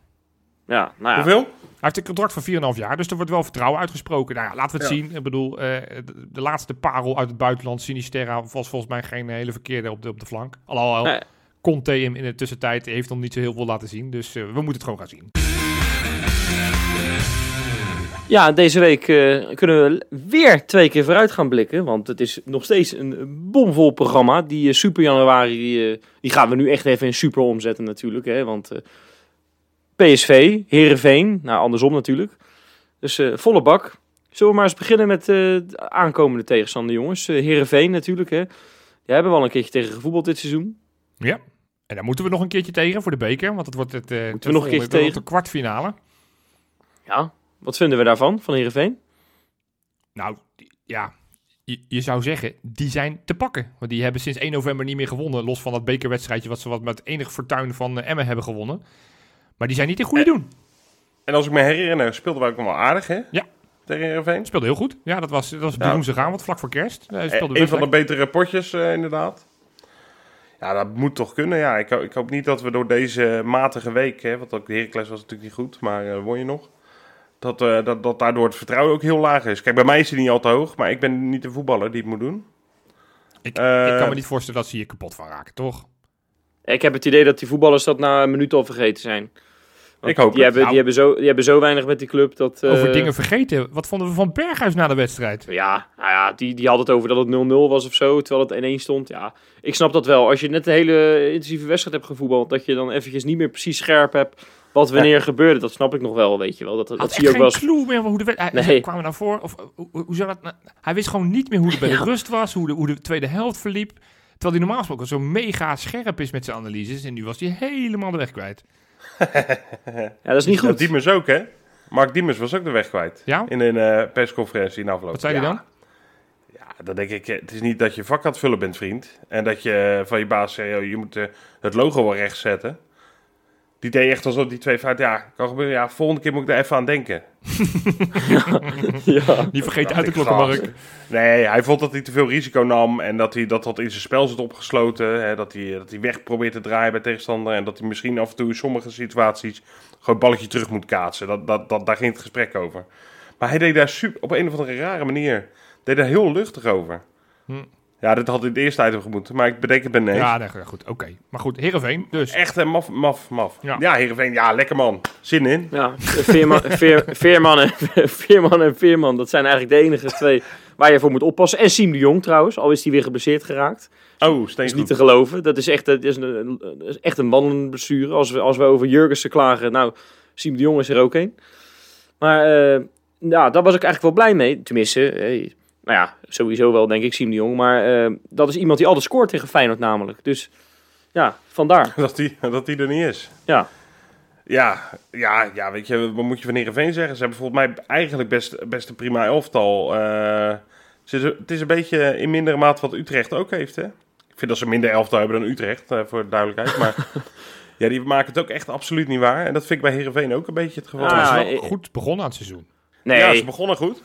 S1: Ja, nou ja.
S3: Hoeveel?
S2: Hij heeft een contract van 4,5 jaar, dus er wordt wel vertrouwen uitgesproken. Nou ja, laten we het
S3: Ja.
S2: zien. Ik bedoel, eh, de, de laatste parel uit het buitenland, Sinisterra, was volgens mij geen hele verkeerde op de, op de flank. Alhoewel,
S1: Nee.
S2: Conte in, in de tussentijd heeft nog niet zo heel veel laten zien. Dus eh, we moeten het gewoon gaan zien.
S1: Ja, deze week eh, kunnen we weer twee keer vooruit gaan blikken. Want het is nog steeds een bomvol programma. Die super januari, die, die gaan we nu echt even in super omzetten natuurlijk. Hè? Want eh, PSV, Herenveen, nou andersom natuurlijk. Dus eh, volle bak. Zullen we maar eens beginnen met eh, de aankomende tegenstander, jongens. Uh, Herenveen natuurlijk. Hè? Jij hebben wel een keertje tegen gevoetbald dit seizoen.
S2: Ja. En daar moeten we nog een keertje tegen voor de beker. Want het wordt het, eh,
S1: Moeten we nog een keertje tegen?
S2: de kwartfinale.
S1: Ja, wat vinden we daarvan, van Herenveen?
S2: Nou, ja, je, je zou zeggen, die zijn te pakken. Want die hebben sinds 1 november niet meer gewonnen. Los van dat bekerwedstrijdje wat ze wat met enig fortuin van eh, Emmen hebben gewonnen. Maar die zijn niet in goede doen.
S3: En als ik me herinner, speelden wij ook nog wel aardig, hè?
S2: Ja.
S3: Tegen Heerenveen.
S2: Speelde heel goed. Ja, dat was, dat was
S3: Ja.
S2: woensdagavond, vlak voor kerst. Eh,
S3: Eh,
S2: speelde
S3: Een van de betere potjes, eh, inderdaad. Ja, dat moet toch kunnen. Ja, ik, ik hoop niet dat we door deze matige week, hè, want ook de Heracles was natuurlijk niet goed, maar eh won je nog. Dat, eh, dat, dat daardoor het vertrouwen ook heel laag is. Kijk, bij mij is hij niet al te hoog, maar ik ben niet de voetballer die het moet doen.
S2: Ik, ik kan me niet voorstellen dat ze hier kapot van raken, toch?
S1: Ik heb het idee dat die voetballers dat na een minuut al vergeten zijn. Want
S3: Ik hoop
S1: die
S3: het.
S1: hebben,
S2: Nou.
S1: die, hebben zo, die hebben zo weinig met die club dat... eh,
S2: Over dingen vergeten. Wat vonden we van Berghuis na de wedstrijd?
S1: Ja, nou ja die, die had het over dat het 0-0 was of zo, terwijl het 1-1 stond. Ja, ik snap dat wel. Als je net een hele intensieve wedstrijd hebt gevoetbald, dat je dan eventjes niet meer precies scherp hebt wat wanneer gebeurde. Dat snap ik nog wel, weet je wel. Dat, dat
S2: Had
S1: zie je ook wel
S2: clue meer van hoe de wedstrijd...
S1: Nee.
S2: Kwamen we nou voor? Of, hoe, hoe zou dat nou- Hij wist gewoon niet meer hoe het bij de
S1: Ja.
S2: rust was, hoe de, hoe de tweede helft verliep. Terwijl hij normaal gesproken zo mega scherp is met zijn analyses. En nu was hij helemaal de weg kwijt.
S1: Ja, dat is niet goed.
S3: Diemers ook, hè? Mark Diemers was ook de weg kwijt.
S2: Ja?
S3: In een eh, persconferentie in afloop.
S2: Wat zei
S3: ja.
S2: hij dan?
S3: Ja, dan denk ik, eh, het is niet dat je vak aan het vullen bent, vriend. En dat je van je baas zei, joh, je moet eh, het logo wel recht zetten. Die deed echt alsof die twee fout, ja, kan gebeuren. Ja, volgende keer moet ik daar even aan denken.
S1: ja.
S2: Niet vergeten uit de
S3: ik,
S2: klokken,
S3: gast.
S2: Mark.
S3: Nee, hij vond dat hij te veel risico nam en dat hij dat, dat in zijn spel zit opgesloten. Hè, dat, hij, dat hij weg probeert te draaien bij tegenstander en dat hij misschien af en toe in sommige situaties gewoon het balletje terug moet kaatsen. Dat, dat, dat, daar ging het gesprek over. Maar hij deed daar super, op een of andere rare manier, deed daar heel luchtig over.
S2: Hm.
S3: Ja, dit had in het eerste item gemoeten, maar ik bedenk het ben nee.
S2: Ja, nee, goed. Oké. Maar goed, Heerenveen dus.
S3: Echt hè, maf, maf, maf.
S2: Ja.
S3: Ja, Heerenveen, ja, lekker man. Zin in.
S1: Ja, Veerman, Veer, Veerman, en, Veerman en Veerman, dat zijn eigenlijk de enige twee waar je voor moet oppassen. En Siem de Jong trouwens, al is hij weer geblesseerd geraakt.
S3: Oh,
S1: Dat
S3: steeds
S1: is niet te geloven. Dat is echt, dat is een, dat is echt een wandelende blessure. Als we, als we over Jurgensen klagen, nou, Siem de Jong is er ook een. Maar eh, ja, daar was ik eigenlijk wel blij mee. Tenminste, eh, nou ja, sowieso wel denk ik Siem de Jong. Maar eh, dat is iemand die altijd scoort tegen Feyenoord namelijk. Dus ja, vandaar.
S3: Dat die, dat die er niet is.
S1: Ja.
S3: Ja, ja, ja, weet je, wat moet je van Heerenveen zeggen? Ze hebben volgens mij eigenlijk best, best een prima elftal. Eh, ze, het is een beetje in mindere mate wat Utrecht ook heeft, hè? Ik vind dat ze minder elftal hebben dan Utrecht, eh, voor de duidelijkheid. Maar ja, die maken het ook echt absoluut niet waar. En dat vind ik bij Heerenveen ook een beetje het geval.
S1: Ah,
S2: ze
S3: Ja,
S2: is wel
S1: eh,
S2: goed begonnen aan het seizoen.
S1: Nee,
S3: ze begonnen goed.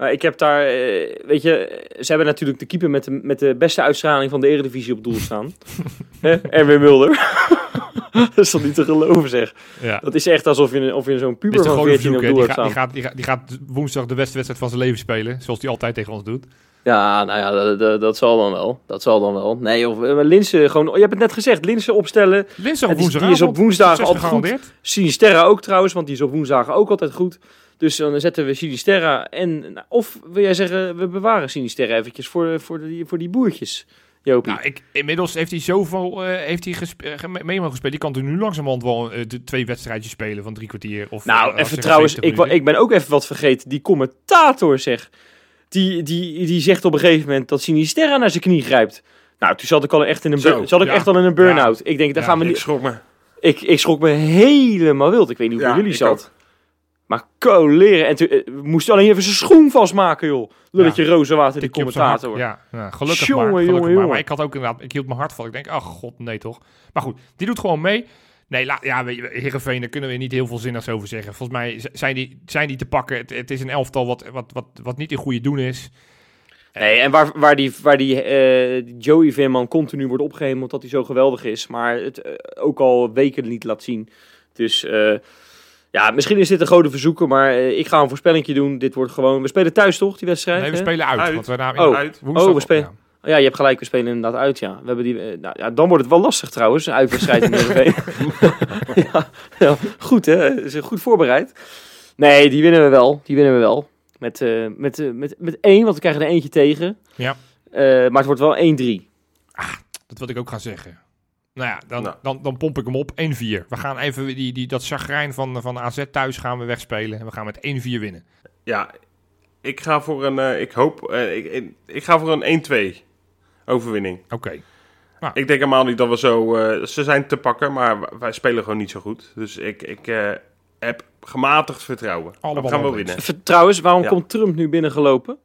S1: Maar ik heb daar, eh, weet je, ze hebben natuurlijk de keeper met de, met de beste uitstraling van de Eredivisie op doel staan. Erwin Mulder. dat is toch niet te geloven zeg.
S2: Ja.
S1: Dat is echt alsof je, of je zo'n puber van
S2: gewone
S1: 14 op doel
S2: die,
S1: hebt staan.
S2: die, gaat, die, gaat, die gaat woensdag de beste wedstrijd van zijn leven spelen. Zoals hij altijd tegen ons doet.
S1: Ja, nou ja, dat, dat, dat zal dan wel. Dat zal dan wel. Nee, of eh, Linsen gewoon, je hebt het net gezegd, Linsen opstellen.
S2: Linse op
S1: is- die is op woensdagen
S2: succes
S1: altijd goed.
S2: gegarandeerd.
S1: Sinisterra ook trouwens, want die is op woensdagen ook altijd goed. Dus dan zetten we Sinisterra en... Of wil jij zeggen, we bewaren Sinisterra eventjes voor, voor, die, voor die boertjes, Jopie.
S2: Nou, ik, inmiddels heeft hij zoveel eh, heeft hij gespe- eh, mee mee mogen spelen. Die kan er nu langzamerhand wel eh, de twee wedstrijdjes spelen van drie kwartier. Of,
S1: Nou,
S2: we
S1: even trouwens,
S2: 70
S1: ik, ik ben ook even wat vergeten. Die commentator zeg. Die, die, die zegt op een gegeven moment dat Sinisterra naar zijn knie grijpt. Nou, toen zat ik al echt in een,
S3: Zo,
S1: bur- zat ik
S2: ja.
S1: echt al in een burn-out. Ik denk, daar
S2: Ja,
S1: gaan we
S3: Ik
S1: niet.
S3: schrok me.
S1: Ik, ik schrok me helemaal wild. Ik weet niet hoe jullie
S3: ik
S1: zat. Maar coleren. En toen eh, we moesten alleen even zijn schoen vastmaken, joh. Lulletje Rozenwater, die commentator.
S2: Ja, ja, gelukkig
S1: Jongen,
S2: maar. Gelukkig maar. ik had ook inderdaad, ik hield mijn hart vast. Ik denk, ach god, nee toch. Maar goed, die doet gewoon mee. Nee, la, ja, Heerenveen, daar kunnen we niet heel veel zinnigs over zeggen. Volgens mij zijn die, zijn die te pakken. Het, het is een elftal wat, wat, wat, wat niet in goede doen is.
S1: Nee, en waar, waar die, waar die eh, Joey Veerman continu wordt opgehemeld dat hij zo geweldig is. Maar het eh, ook al weken niet laat zien. Dus ja, misschien is dit een grote verzoeken. Maar eh, ik ga een voorspellingje doen. Dit wordt gewoon... We spelen thuis toch, die wedstrijd?
S2: Nee, we
S1: hè?
S2: spelen uit.
S3: Uit.
S2: Want we namen
S1: Oh.
S2: uit. woensdag
S1: Oh, we
S2: op,
S1: spelen-
S2: ja.
S1: Oh Ja, je hebt gelijk. We spelen inderdaad uit, ja. We hebben die, eh, nou, ja dan wordt het wel lastig trouwens. Een uitwedstrijd in Heerenveen. ja, ja, goed hè. Is goed voorbereid. Nee, die winnen we wel. Die winnen we wel. Met, eh, met, met, met één, want we krijgen er eentje tegen.
S2: Ja.
S1: Eh, maar het wordt wel 1-3.
S2: Dat wil ik ook gaan zeggen. Nou ja, dan,
S3: Nou.
S2: dan, dan pomp ik hem op. 1-4. We gaan even die, die, dat chagrijn van, van AZ thuis gaan we wegspelen. En we gaan met 1-4 winnen.
S3: Ja, ik ga voor een, eh, ik hoop, eh, ik, ik, ik ga voor een 1-2 overwinning.
S2: Oké.
S3: Ik denk helemaal niet dat we zo, eh, ze zijn te pakken, maar wij spelen gewoon niet zo goed. Dus ik, ik eh, heb gematigd vertrouwen.
S2: Allemaal
S3: we gaan wel winnen.
S1: Trouwens, waarom
S3: Ja.
S1: komt Trump nu binnengelopen?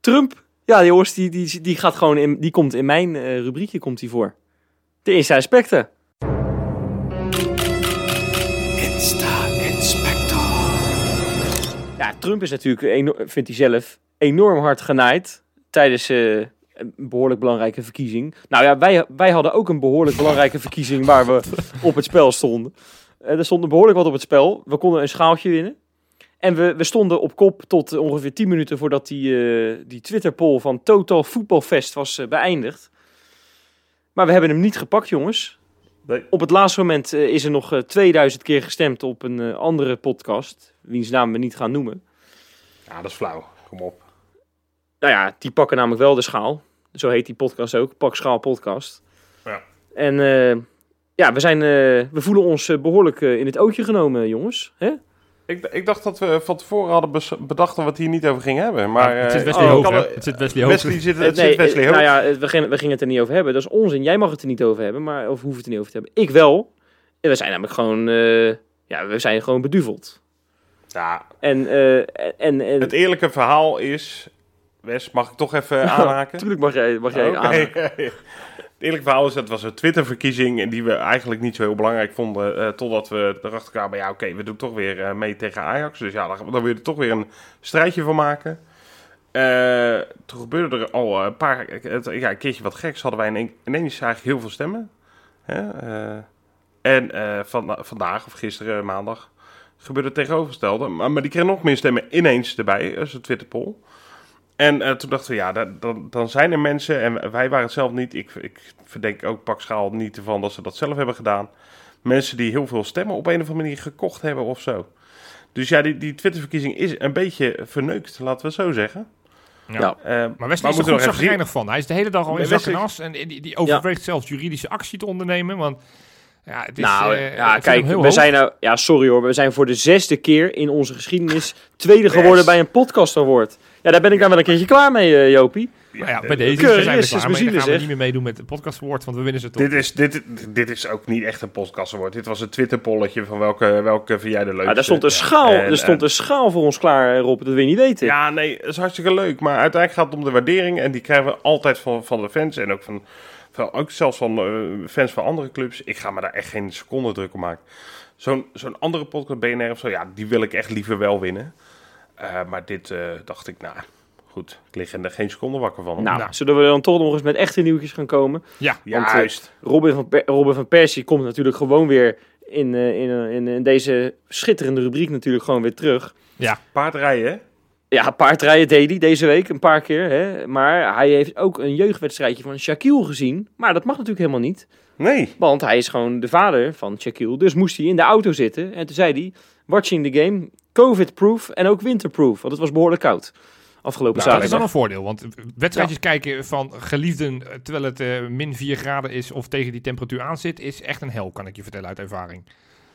S1: Trump? Ja, jongens, die, die, die gaat gewoon in, die komt in mijn eh, rubriekje komt hij voor. De Insta Inspector. Ja, Trump is natuurlijk, vindt hij zelf, enorm hard genaaid tijdens eh, een behoorlijk belangrijke verkiezing. Nou ja, wij, wij hadden ook een behoorlijk belangrijke verkiezing waar we op het spel stonden. Eh, er stond behoorlijk wat op het spel. We konden een schaaltje winnen. En we, we stonden op kop tot ongeveer 10 minuten voordat die, eh, die Twitter-poll van Total Voetbalfest was eh, beëindigd. Maar we hebben hem niet gepakt, jongens.
S3: Nee.
S1: Op het laatste moment eh, is er nog eh, 2000 keer gestemd op een andere podcast, wiens naam we niet gaan noemen.
S3: Ja, dat is flauw. Kom op.
S1: Nou ja, die pakken namelijk wel de schaal. Zo heet die podcast ook, Pak Schaal Podcast.
S3: Ja.
S1: En ja, we, zijn, we voelen ons eh, behoorlijk eh, in het ootje genomen, jongens. Hè?
S3: Ik, ik dacht dat we van tevoren hadden bedacht dat we het hier niet over gingen hebben. Maar,
S2: het zit
S3: eh,
S2: Wesley
S1: oh,
S2: Hoog, Het zit Wesley Hoog.
S3: Wesley zit, het
S1: nee,
S3: zit Wesley
S1: eh,
S3: Hoog.
S1: nou ja, eh, we gingen, we gingen het er niet over hebben. Dat is onzin. Jij mag het er niet over hebben, maar of hoeven het er niet over te hebben. Ik wel. En we zijn namelijk gewoon, eh, ja, we zijn gewoon beduveld.
S3: Ja,
S1: En, eh, en, en
S3: het eerlijke verhaal is... Wes, mag ik toch even aanhaken?
S1: natuurlijk mag jij, mag jij
S3: Oké.
S1: aan.
S3: Het eerlijke verhaal is dat was een Twitter-verkiezing die we eigenlijk niet zo heel belangrijk vonden. eh, totdat we erachter kwamen, ja oké, we doen toch weer eh, mee tegen Ajax. Dus ja, dan, dan wil je er toch weer een strijdje van maken. Eh, toen gebeurde er al een paar, ja, een keertje wat geks. Hadden wij ine- ineens eigenlijk heel veel stemmen. Hè? en van, vandaag of gisteren, maandag, gebeurde het tegenovergestelde. Maar, maar die kregen nog meer stemmen ineens erbij, als een Twitter-poll. En eh, toen dachten we, ja, dan, dan zijn er mensen, en wij waren het zelf niet, ik, ik verdenk ook Pak Schaal niet ervan dat ze dat zelf hebben gedaan. Mensen die heel veel stemmen op een of andere manier gekocht hebben of zo. Dus ja, die, die Twitterverkiezing is een beetje verneukt, laten we het zo zeggen.
S2: Ja.
S1: Ja.
S3: Eh,
S2: Maar Wesley
S3: Maar
S2: is er
S3: we
S2: goed zagrijnig van. Hij is de hele dag al in zak en as. En die, die overweegt zelfs juridische actie te ondernemen. Want Ja, het is,
S1: nou,
S2: eh,
S1: ja, kijk, we
S2: hoog.
S1: zijn nou, ja, sorry hoor, we zijn voor de zesde keer in onze geschiedenis tweede geworden bij een podcast award. Ja, daar ben ik dan wel een keertje klaar mee, eh, Jopie.
S2: Nou ja, bij deze zijn we klaar, maar dan gaan we niet meer meedoen met de podcast award, want we winnen ze toch.
S3: Dit is, dit, dit is ook niet echt een podcast award. Dit was een Twitter-polletje van welke, welke vind jij de leukste.
S1: Ja, daar stond een schaal,
S3: En,
S1: er stond
S3: eh,
S1: een schaal voor ons klaar, Rob, dat wil je niet weten.
S3: Ja, nee, dat is hartstikke leuk. Maar uiteindelijk gaat het om de waardering. En die krijgen we altijd van, van de fans. En ook, van, van, ook zelfs van eh, fans van andere clubs. Ik ga me daar echt geen seconde druk om maken. Zo'n zo'n andere podcast, BNR of zo, ja, die wil ik echt liever wel winnen. Eh, maar dit eh, dacht ik, nou, goed. Ik lig er geen seconde wakker van.
S1: Nou,
S2: Nou.
S1: zullen we dan toch nog eens met echte nieuwtjes gaan komen?
S2: Ja,
S1: want,
S3: Juist.
S1: Robin van, Per- Robin van Persie komt natuurlijk gewoon weer in, eh, in, in, in deze schitterende rubriek natuurlijk gewoon weer terug.
S3: Paardrijden, hè?
S1: Ja, paardrijden deed hij deze week een paar keer. Hè? Maar hij heeft ook een jeugdwedstrijdje van Shaquille gezien. Maar dat mag natuurlijk helemaal niet.
S3: Nee.
S1: Want hij is gewoon de vader van Shaquille. Dus moest hij in de auto zitten. En toen zei hij, watching the game, covid-proof en ook winterproof. Want het was behoorlijk koud afgelopen
S2: Nou, dat is dan
S1: zaterdag.
S2: een voordeel. Want wedstrijdjes kijken van geliefden eh, terwijl het eh, min 4 graden is of tegen die temperatuur aan zit, is echt een hel, kan ik je vertellen uit ervaring.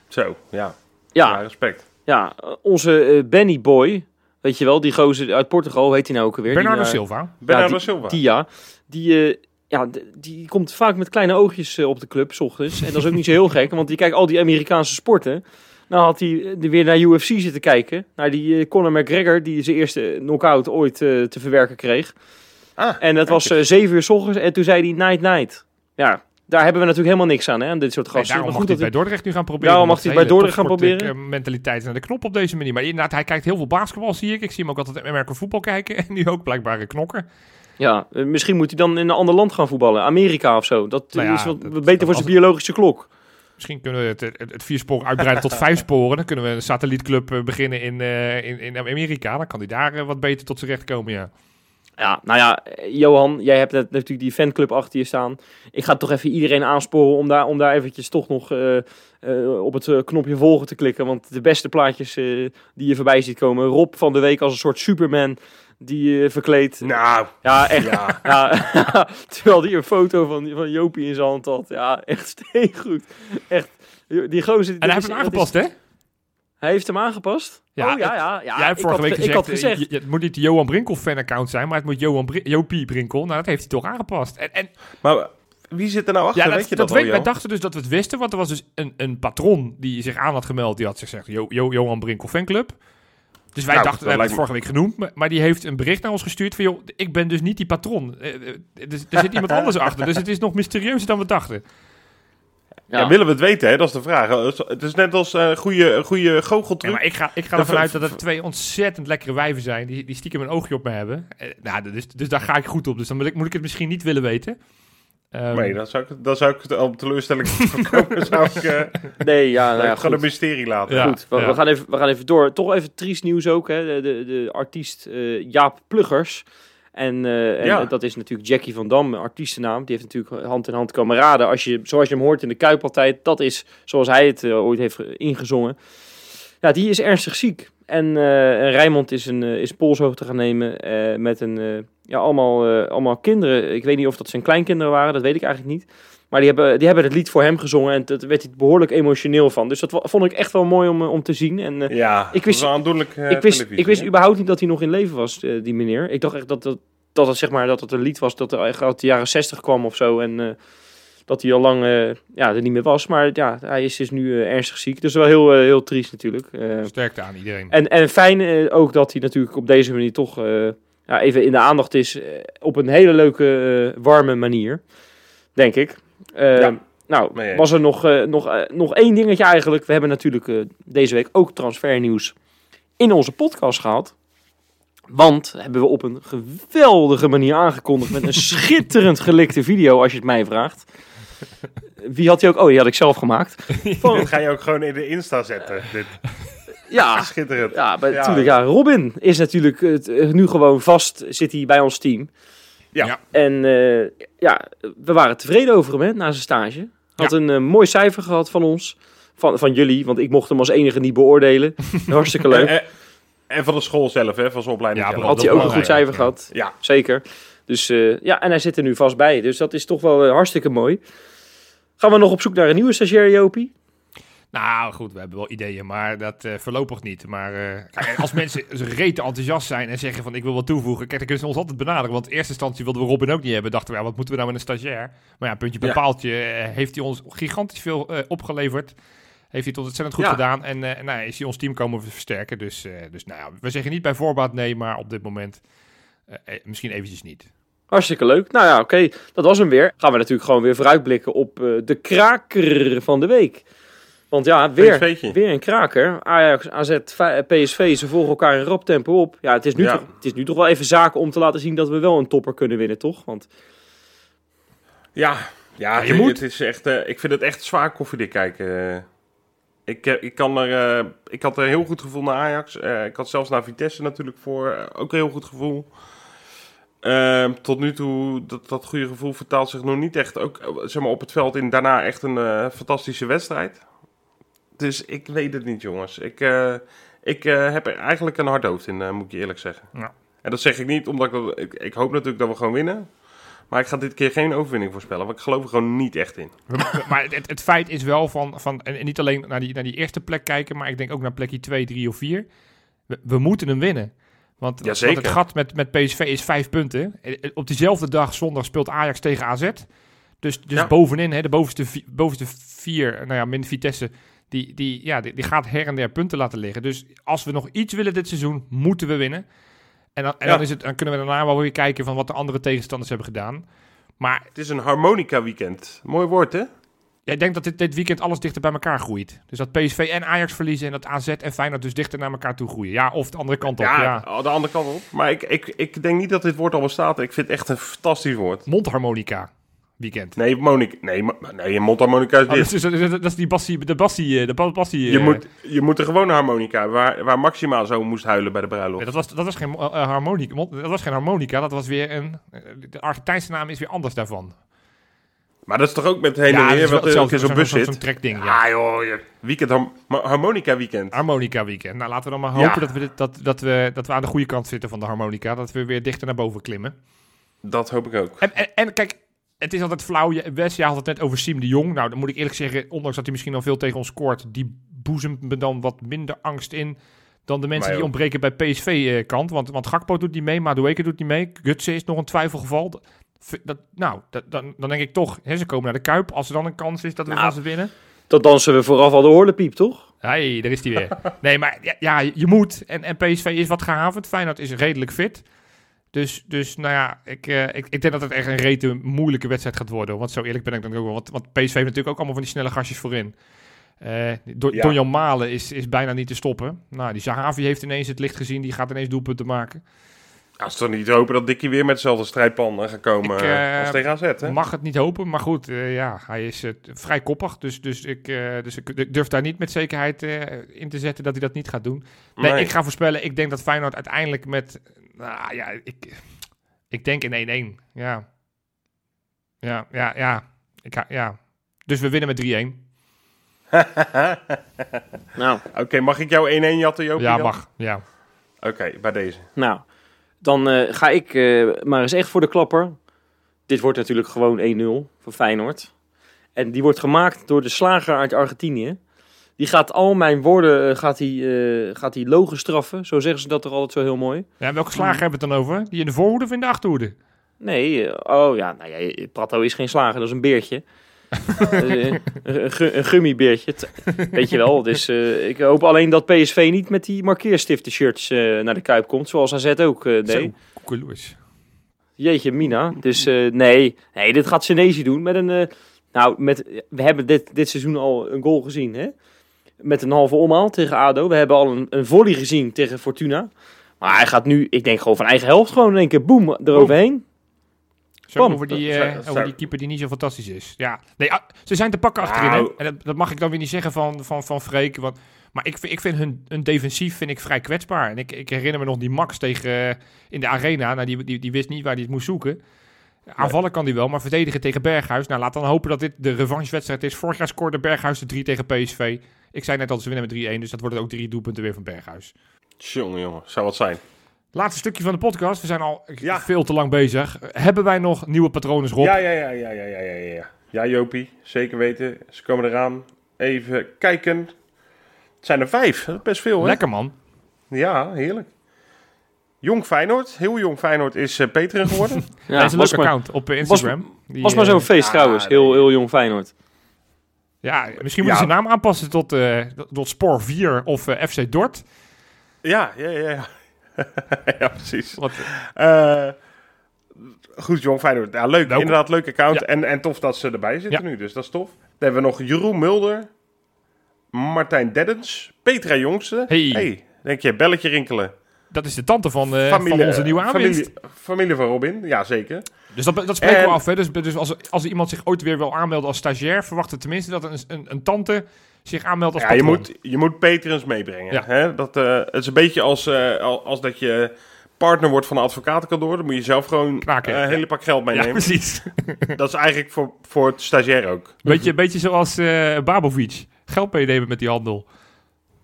S3: Zo, ja. Ja,
S1: Ja,
S3: respect.
S1: ja, onze eh, Benny Boy, weet je wel, die gozer uit Portugal, heet hij nou ook alweer?
S2: Bernardo
S1: die, daar-
S2: Silva.
S3: Bernardo
S1: die-
S3: Silva.
S1: Die ja, die, eh, ja, die komt vaak met kleine oogjes eh, op de club, s ochtends. En dat is ook niet zo heel gek, want die kijkt al die Amerikaanse sporten. Nou had hij eh, weer naar UFC zitten kijken. Naar die eh, Conor McGregor, die zijn eerste knockout ooit eh, te verwerken kreeg.
S3: Ah,
S1: En dat was eh, zeven uur s ochtends en toen zei hij night night. Ja, daar hebben we natuurlijk helemaal niks aan, hè, aan dit soort
S2: Nee,
S1: gasten.
S2: daarom
S1: Maar
S2: mag hij bij Dordrecht nu gaan proberen.
S1: Daarom mag hij bij Dordrecht gaan
S2: topsport, eh, mentaliteit naar de knop op deze manier. Maar inderdaad, hij kijkt heel veel basketbal, zie ik. Ik zie hem ook altijd Amerika voetbal kijken. En nu ook blijkbaar knokken.
S1: Ja, eh, misschien moet hij dan in een ander land gaan voetballen. Amerika of zo. Dat
S2: Nou ja,
S1: is wat
S2: dat-
S1: beter voor zijn biologische klok.
S2: Misschien kunnen we het, het, het vier sporen uitbreiden tot vijf sporen. Dan kunnen we een satellietclub eh, beginnen in, in, in Amerika. Dan kan hij daar wat beter tot zijn recht komen, ja.
S1: Ja, nou ja, Johan, jij hebt net natuurlijk die fanclub achter je staan. Ik ga toch even iedereen aansporen om daar, om daar eventjes toch nog eh, eh, op het eh, knopje volgen te klikken. Want de beste plaatjes eh, die je voorbij ziet komen. Rob van de week als een soort Superman die eh verkleed.
S3: Nou,
S1: Ja, echt.
S3: ja.
S1: Ja, terwijl die een foto van, van Jopie in zijn hand had. Ja, echt steengoed. Echt. Die gozer...
S2: En hij heeft hem aangepast, hè?
S1: Hij heeft hem aangepast?
S2: Ja,
S1: oh, ja,
S2: het-
S1: ja. ja
S2: Jij hebt
S1: ik
S2: vorige
S1: had,
S2: week
S1: ge- ik had
S2: gezegd,
S1: gezegd.
S2: eh, je- het moet niet de Johan Brinkel fanaccount zijn, maar het moet Johan Jopie Brinkel. Nou, dat heeft hij toch aangepast. En, en
S3: Maar wie zit er nou achter?
S2: ja,
S3: weet
S2: dat,
S3: je
S2: dat
S3: dat,
S2: weet,
S3: al,
S2: wij dachten dus dat we het wisten, want er was dus een, een patron die zich aan had gemeld. Die had gezegd, Jo- Jo- Johan Brinkel fanclub. Dus wij
S3: Nou,
S2: dachten, we
S3: dat
S2: hebben het vorige week genoemd, maar, maar die heeft een bericht naar ons gestuurd van, joh, ik ben dus niet die patron. Eh, eh, dus, er zit iemand anders achter, dus het is nog mysterieuzer dan we dachten.
S1: Ja.
S3: Ja, willen we het weten, hè? Dat is de vraag. Het is net als een goede, goede
S2: Ja,
S3: goocheltruc.
S2: maar ik ga, ik ga ervan uit dat het twee ontzettend lekkere wijven zijn, die, die stiekem een oogje op me hebben. Eh, nou, dus, dus daar ga ik goed op, dus dan moet ik, moet ik het misschien niet willen weten. Ehm,
S3: Nee, dan zou ik, dan zou ik het op teleurstelling voorkomen. zou ik, eh,
S1: Nee, ja, nou ja,
S3: gewoon een mysterie laten.
S2: Ja.
S1: Goed, we, we gaan even, we gaan even door. Toch even triest nieuws ook. Hè. De, de, de artiest eh, Jaap Pluggers. En, eh, en
S3: Ja.
S1: dat is natuurlijk Jackie van Dam, artiestennaam. Die heeft natuurlijk hand in hand kameraden. Als je, zoals je hem hoort in de Kuip altijd. Dat is zoals hij het eh, ooit heeft ge- ingezongen. Ja, die is ernstig ziek. En, eh en Rijmond is een uh, is polshoogte gaan nemen eh, met een, eh, ja, allemaal, eh, allemaal kinderen. Ik weet niet of dat zijn kleinkinderen waren, dat weet ik eigenlijk niet. Maar die hebben, die hebben het lied voor hem gezongen en daar werd hij behoorlijk emotioneel van. Dus dat vond ik echt wel mooi om, eh, om te zien. En eh,
S3: Ja,
S1: Ik wist-
S3: aandoenlijk eh,
S1: ik, wist, ik wist überhaupt niet dat hij nog in leven was, eh, die meneer. Ik dacht echt dat, dat, dat, het, zeg maar, dat het een lied was dat er echt uit de jaren zestig kwam of zo. En eh, dat hij al lang eh, ja, er niet meer was. Maar ja, hij is dus nu eh, ernstig ziek. Dus wel heel, heel triest natuurlijk. Eh,
S2: Sterkte aan iedereen.
S1: en, en fijn ook dat hij natuurlijk op deze manier toch eh, ja, even in de aandacht is. op een hele leuke, eh, warme manier. Denk ik. Eh,
S3: Ja,
S1: nou, was er nog, eh, nog, eh, nog één dingetje eigenlijk. We hebben natuurlijk eh, deze week ook transfernieuws in onze podcast gehad. Want hebben we op een geweldige manier aangekondigd met een schitterend gelikte video, als je het mij vraagt. Wie had die ook? Oh, die had ik zelf gemaakt. Van,
S3: Dit ga je ook gewoon in de Insta zetten. Dit
S1: ja,
S3: schitterend.
S1: Ja, maar
S3: Ja.
S1: natuurlijk. Ja, Robin is natuurlijk nu gewoon vast, zit hij bij ons team.
S3: Ja.
S1: En eh, ja, we waren tevreden over hem hè, na zijn stage. Had een eh, mooi cijfer gehad van ons. Van, van jullie, want ik mocht hem als enige niet beoordelen. Hartstikke leuk.
S3: En, en van de school zelf, hè, van zijn opleiding.
S2: Ja,
S3: zelf.
S1: Had hij ook een goed cijfer
S2: ja.
S1: gehad.
S3: Ja.
S1: Zeker. Dus eh, ja, en hij zit er nu vast bij. Dus dat is toch wel hartstikke mooi. Gaan we nog op zoek naar een nieuwe stagiair, Jopie?
S2: Nou goed, we hebben wel ideeën, maar dat eh, voorlopig niet. Maar eh, kijk, als mensen rete enthousiast zijn en zeggen van ik wil wat toevoegen, kijk, dan kunnen ze ons altijd benaderen. Want in eerste instantie wilden we Robin ook niet hebben. Dachten we, ja, wat moeten we nou met een stagiair? Maar ja, puntje bij
S3: Ja.
S2: paaltje eh, heeft hij ons gigantisch veel opgeleverd. Heeft hij het ontzettend goed
S3: Ja.
S2: gedaan. En nou, is hij ons team komen versterken. Dus, dus nou ja, we zeggen niet bij voorbaat nee, maar op dit moment misschien eventjes niet.
S1: Hartstikke leuk. Nou ja, oké, dat was hem weer. Gaan we natuurlijk gewoon weer vooruitblikken op de kraker van de week. Want ja, weer,
S3: PSV'tje.
S1: weer een kraker. Ajax, AZ, V- PSV, ze volgen elkaar in rap tempo op. Ja, het is, nu
S3: Ja.
S1: Toch, het is nu toch wel even zaken om te laten zien dat we wel een topper kunnen winnen, toch? Want
S3: Ja, ja,
S2: je
S3: het,
S2: moet.
S3: het is echt, eh, ik vind het echt zwaar koffiedik kijken. Eh, ik, eh, ik, kan er, eh, ik had een heel goed gevoel naar Ajax. Eh, ik had zelfs naar Vitesse natuurlijk voor. eh, ook een heel goed gevoel. Ehm, tot nu toe, dat, dat goede gevoel vertaalt zich nog niet echt ook, eh, zeg maar, op het veld in daarna echt een eh, fantastische wedstrijd. Dus ik weet het niet, jongens. Ik, eh, ik eh, heb er eigenlijk een hard hoofd in, eh, moet ik je eerlijk zeggen.
S2: Ja.
S3: En dat zeg ik niet omdat ik, ik... Ik hoop natuurlijk dat we gewoon winnen. Maar ik ga dit keer geen overwinning voorspellen, want ik geloof er gewoon niet echt in.
S2: Maar het, het feit is wel van, van en niet alleen naar die, naar die eerste plek kijken, maar ik denk ook naar plekje 2, 3 of 4. We, we moeten hem winnen. Want, want het gat met, met PSV is vijf punten. Op diezelfde dag, zondag, speelt Ajax tegen AZ. Dus, dus
S3: Ja.
S2: bovenin, hè, de bovenste, bovenste vier, nou ja, min Vitesse, die, die, ja, die, die gaat her en der punten laten liggen. Dus als we nog iets willen dit seizoen, moeten we winnen. En, dan, en
S3: Ja.
S2: dan, is het, dan kunnen we daarna wel weer kijken van wat de andere tegenstanders hebben gedaan. Maar
S3: Het is een harmonica weekend. Mooi woord, hè?
S2: ja, ik denk dat dit, dit weekend alles dichter bij elkaar groeit. Dus dat PSV en Ajax verliezen en dat AZ en Feyenoord dus dichter naar elkaar toe groeien. Ja, of de andere kant op. Ja,
S3: Ja, de andere kant op. Maar ik, ik, ik denk niet dat dit woord al bestaat. Ik vind het echt een fantastisch woord.
S2: Mondharmonica weekend.
S3: Nee, Monica. Nee, nee een mondharmonica is
S2: Oh,
S3: dit.
S2: dat, is, dat, is, die bassie, de bassie, eh, de ba- bassie.
S3: Je
S2: eh,
S3: moet, je moet de gewone harmonica, waar, waar Maxima zo moest huilen bij de
S2: ja,
S3: bruiloft.
S2: dat, was, dat, was geen, eh, harmonica, dat was geen harmonica, dat was weer een... De Argentijnse naam is weer anders daarvan.
S3: Maar dat is toch ook met heen
S2: ja,
S3: en weer wat er in zo'n bus
S2: zo'n-
S3: zit.
S2: Zo'n trekding, ja.
S3: Ja, joh. Weekend, harmonica weekend.
S2: Harmonica weekend. Nou, laten we dan maar hopen
S3: Ja.
S2: dat, we dit, dat, dat, we, dat we aan de goede kant zitten van de harmonica. Dat we weer dichter naar boven klimmen.
S3: Dat hoop ik ook.
S2: En, en, en kijk, het is altijd flauw. Wes, jij had het net over Siem de Jong. Nou, dan moet ik eerlijk zeggen, ondanks dat hij misschien al veel tegen ons scoort, die boezemt me dan wat minder angst in dan de mensen die ontbreken bij PSV-kant. want, want Gakpo doet niet mee, Madueke doet niet mee. Gutse is nog een twijfelgeval. Dat, dat, nou, dat, dan, dan denk ik toch, hè, ze komen naar de Kuip. Als er dan een kans is dat we
S1: Nou.
S2: van ze winnen.
S1: dat dansen we vooraf al de horlepiep, toch?
S2: Hey, daar is hij weer. Nee, maar ja, ja, je moet. En, en PSV is wat gehavend. Feyenoord is redelijk fit. Dus, dus nou ja, ik, eh, ik, ik denk dat het echt een rete moeilijke wedstrijd gaat worden. Want zo eerlijk ben ik dan ook wel. Want, want PSV heeft natuurlijk ook allemaal van die snelle gastjes voorin. Eh Do
S3: Ja.
S2: Donjan Malen is, is bijna niet te stoppen. Nou, die Zahavi heeft ineens het licht gezien. Die gaat ineens doelpunten maken.
S3: Als toch niet hopen dat Dikkie weer met dezelfde strijdpan gaat komen
S2: Ik,
S3: eh, als tegen AZ, hè?
S2: Mag het niet hopen, maar goed, ja, hij is eh, vrij koppig. Dus, dus, ik, dus ik durf daar niet met zekerheid in te zetten dat hij dat niet gaat doen. Nee,
S3: Nee.
S2: ik ga voorspellen. Ik denk dat Feyenoord uiteindelijk met... Nou ja, ik, ik denk in 1-1. Ja. Ja, ja, ja. Ik ga, ja. Dus we winnen met 3-1.
S1: Nou,
S3: Oké, mag ik jou 1-1 jatten, Joopie?
S2: Ja, mag. Ja.
S3: Oké, bij deze.
S1: nou dan eh, ga ik eh, maar eens echt voor de klapper. Dit wordt natuurlijk gewoon 1-0 voor Feyenoord. En die wordt gemaakt door de slager uit Argentinië. Die gaat al mijn woorden eh, gaat hij, eh, gaat hij logen straffen. Zo zeggen ze dat toch altijd zo heel mooi.
S2: ja welke slager hebben we het dan over? Die in de voorhoede of in de achterhoede?
S1: Nee, eh, oh ja, nou ja, Prato is geen slager, dat is een beertje. Een, een, gu- een gummibeertje, weet je wel. Dus ik hoop alleen dat PSV niet met die markeerstiften shirts naar de Kuip komt, zoals AZ ook eh deed.
S2: Zo.
S1: Jeetje, Mina. Dus nee, nee, dit gaat Senesi doen met een... nou, met, we hebben dit, dit seizoen al een goal gezien, hè? Met een halve omhaal tegen ADO. We hebben al een, een volley gezien tegen Fortuna. Maar hij gaat nu, ik denk gewoon van eigen helft, gewoon in één keer boem eroverheen.
S2: Zo
S1: Bam.
S2: over die, eh,
S3: zou-
S2: over die keeper die niet zo fantastisch is. Ja, nee, ah, ze zijn te pakken achterin.
S3: Nou.
S2: hè. En dat, dat mag ik dan weer niet zeggen van, van, van Freek. Want, maar ik, vind- ik vind hun, hun defensief vind ik vrij kwetsbaar. En ik, ik herinner me nog die Max tegen, eh, in de arena. Nou, die, die, die wist niet waar hij het moest zoeken. Aanvallen kan hij wel, maar verdedigen tegen Berghuis. Nou, laat dan hopen dat dit de revanchewedstrijd is. Vorig jaar scoorde Berghuis de 3 tegen PSV. Ik zei net al, ze winnen met 3-1. Dus dat worden ook drie doelpunten weer van Berghuis.
S3: Jongen, jongen, zou wat zijn.
S2: Laatste stukje van de podcast. We zijn al
S3: Ja.
S2: veel te lang bezig. Hebben wij nog nieuwe patronen, Rob?
S3: Ja, ja, ja, ja, ja, ja, ja, ja. Ja, Jopie, zeker weten. Ze komen eraan. Even kijken. Het zijn er vijf. Dat is best veel, hè?
S2: Lekker man.
S3: Ja, heerlijk. Jong Feyenoord, heel jong Feyenoord is uh, Peter geworden.
S2: Ja, dat is een
S1: was
S2: leuk
S1: maar,
S2: account op eh, Instagram. Die,
S1: was maar
S2: eh,
S1: zo'n feest
S3: ja,
S1: trouwens. Heel, heel jong Feyenoord.
S2: Ja, misschien moet je zijn naam aanpassen tot, eh tot Spoor 4 of eh, FC Dort.
S3: ja, ja, ja. Ja, ja precies.
S2: Wat,
S3: Eh, goed, Jong Feyenoord. Ja, leuk.
S2: Welkom.
S3: Inderdaad, leuk account. En, en tof dat ze erbij zitten nu, dus dat is tof. Dan hebben we nog Jeroen Mulder, Martijn Deddens, Petra Jongste.
S2: Hey.
S3: denk je, belletje rinkelen.
S2: Dat is de tante van, eh, van onze nieuwe aanwinst.
S3: familie, familie van Robin, ja zeker.
S2: Dus dat, dat spreken we af. Hè? Dus, dus als, als iemand zich ooit weer wil aanmelden als stagiair, verwachten tenminste dat een, een, een tante zich aanmeldt als
S3: Ja, je moet, je moet Peter eens meebrengen.
S2: Ja.
S3: Hè? Dat, eh, het is een beetje als, eh, al- als dat je partner wordt van een advocatenkantoor. Dan moet je zelf gewoon een
S2: ja.
S3: hele pak geld
S2: Ja,
S3: meenemen.
S2: precies.
S3: dat is eigenlijk voor, voor het stagiair ook.
S2: beetje, beetje zoals eh Babovic. Geld meenemen met die handel.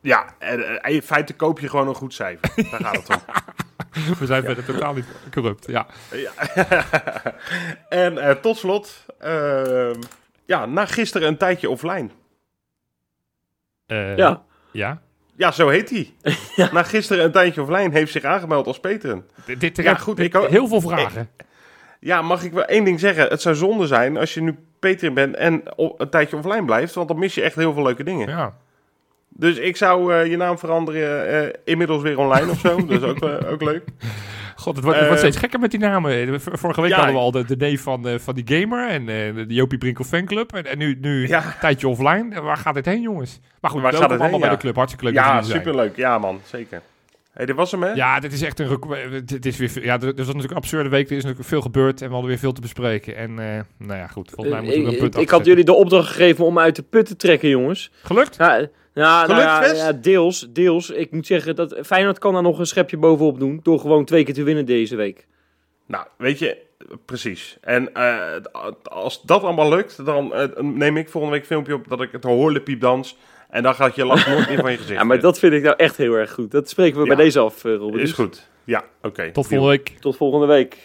S3: Ja, en, eh, in feite koop je gewoon een goed cijfer. Daar gaat het om.
S2: We zijn verder totaal niet corrupt. Ja.
S3: en eh, tot slot, ehm, ja, na gisteren een tijdje offline.
S2: Eh,
S1: Ja.
S2: ja.
S3: Ja, zo heet hij. Na gisteren een tijdje offline heeft zich aangemeld als Peteren.
S2: D- Dit,
S3: Ja,
S2: ja,
S3: goed,
S2: dit-
S3: ik ook-
S2: heel veel vragen.
S3: Ja, mag ik wel één ding zeggen? Het zou zonde zijn als je nu Peteren bent en een tijdje offline blijft, want dan mis je echt heel veel leuke dingen.
S2: Ja.
S3: Dus ik zou eh, je naam veranderen, eh, inmiddels weer online of zo. Dat is ook, eh, ook leuk.
S2: God, het wordt, het wordt steeds gekker met die namen. Vorige week
S3: ja.
S2: hadden we al de, de neef van, eh, van die gamer en eh, de Jopie Brinkel fanclub. En, en nu, nu
S3: Ja.
S2: een tijdje offline. Waar gaat dit heen, jongens? Maar goed,
S3: Waar
S2: waar
S3: gaat
S2: gaat
S3: het
S2: allemaal
S3: heen,
S2: bij
S3: ja.
S2: de club. Hartstikke leuk
S3: Ja,
S2: er
S3: superleuk. Ja, man, zeker. hey, dit was hem, hè?
S2: Ja, dit is echt een... Dit is weer, ja, dit was natuurlijk een absurde week. Er is natuurlijk veel gebeurd en we hadden weer veel te bespreken. En eh, nou ja, goed. Volgens mij moeten we
S1: ik,
S2: een punt
S1: ik, ik had jullie de opdracht gegeven om uit de put te trekken, jongens.
S2: Gelukt?
S1: Ja, ja, nou
S3: Gelukt,
S1: ja, ja, deels, deels. Ik moet zeggen dat Feyenoord kan daar nog een schepje bovenop doen. Door gewoon twee keer te winnen deze week.
S3: Nou, weet je, precies. En eh, als dat allemaal lukt, dan eh, neem ik volgende week een filmpje op dat ik het horlepiep dans. En dan gaat je lach nooit meer van je gezicht.
S1: Ja, maar dat vind ik nou echt heel erg goed. Dat spreken we
S3: Ja.
S1: bij deze af, eh, Robin.
S3: is goed. Ja, oké.
S2: Tot volgende week.
S1: Tot volgende week.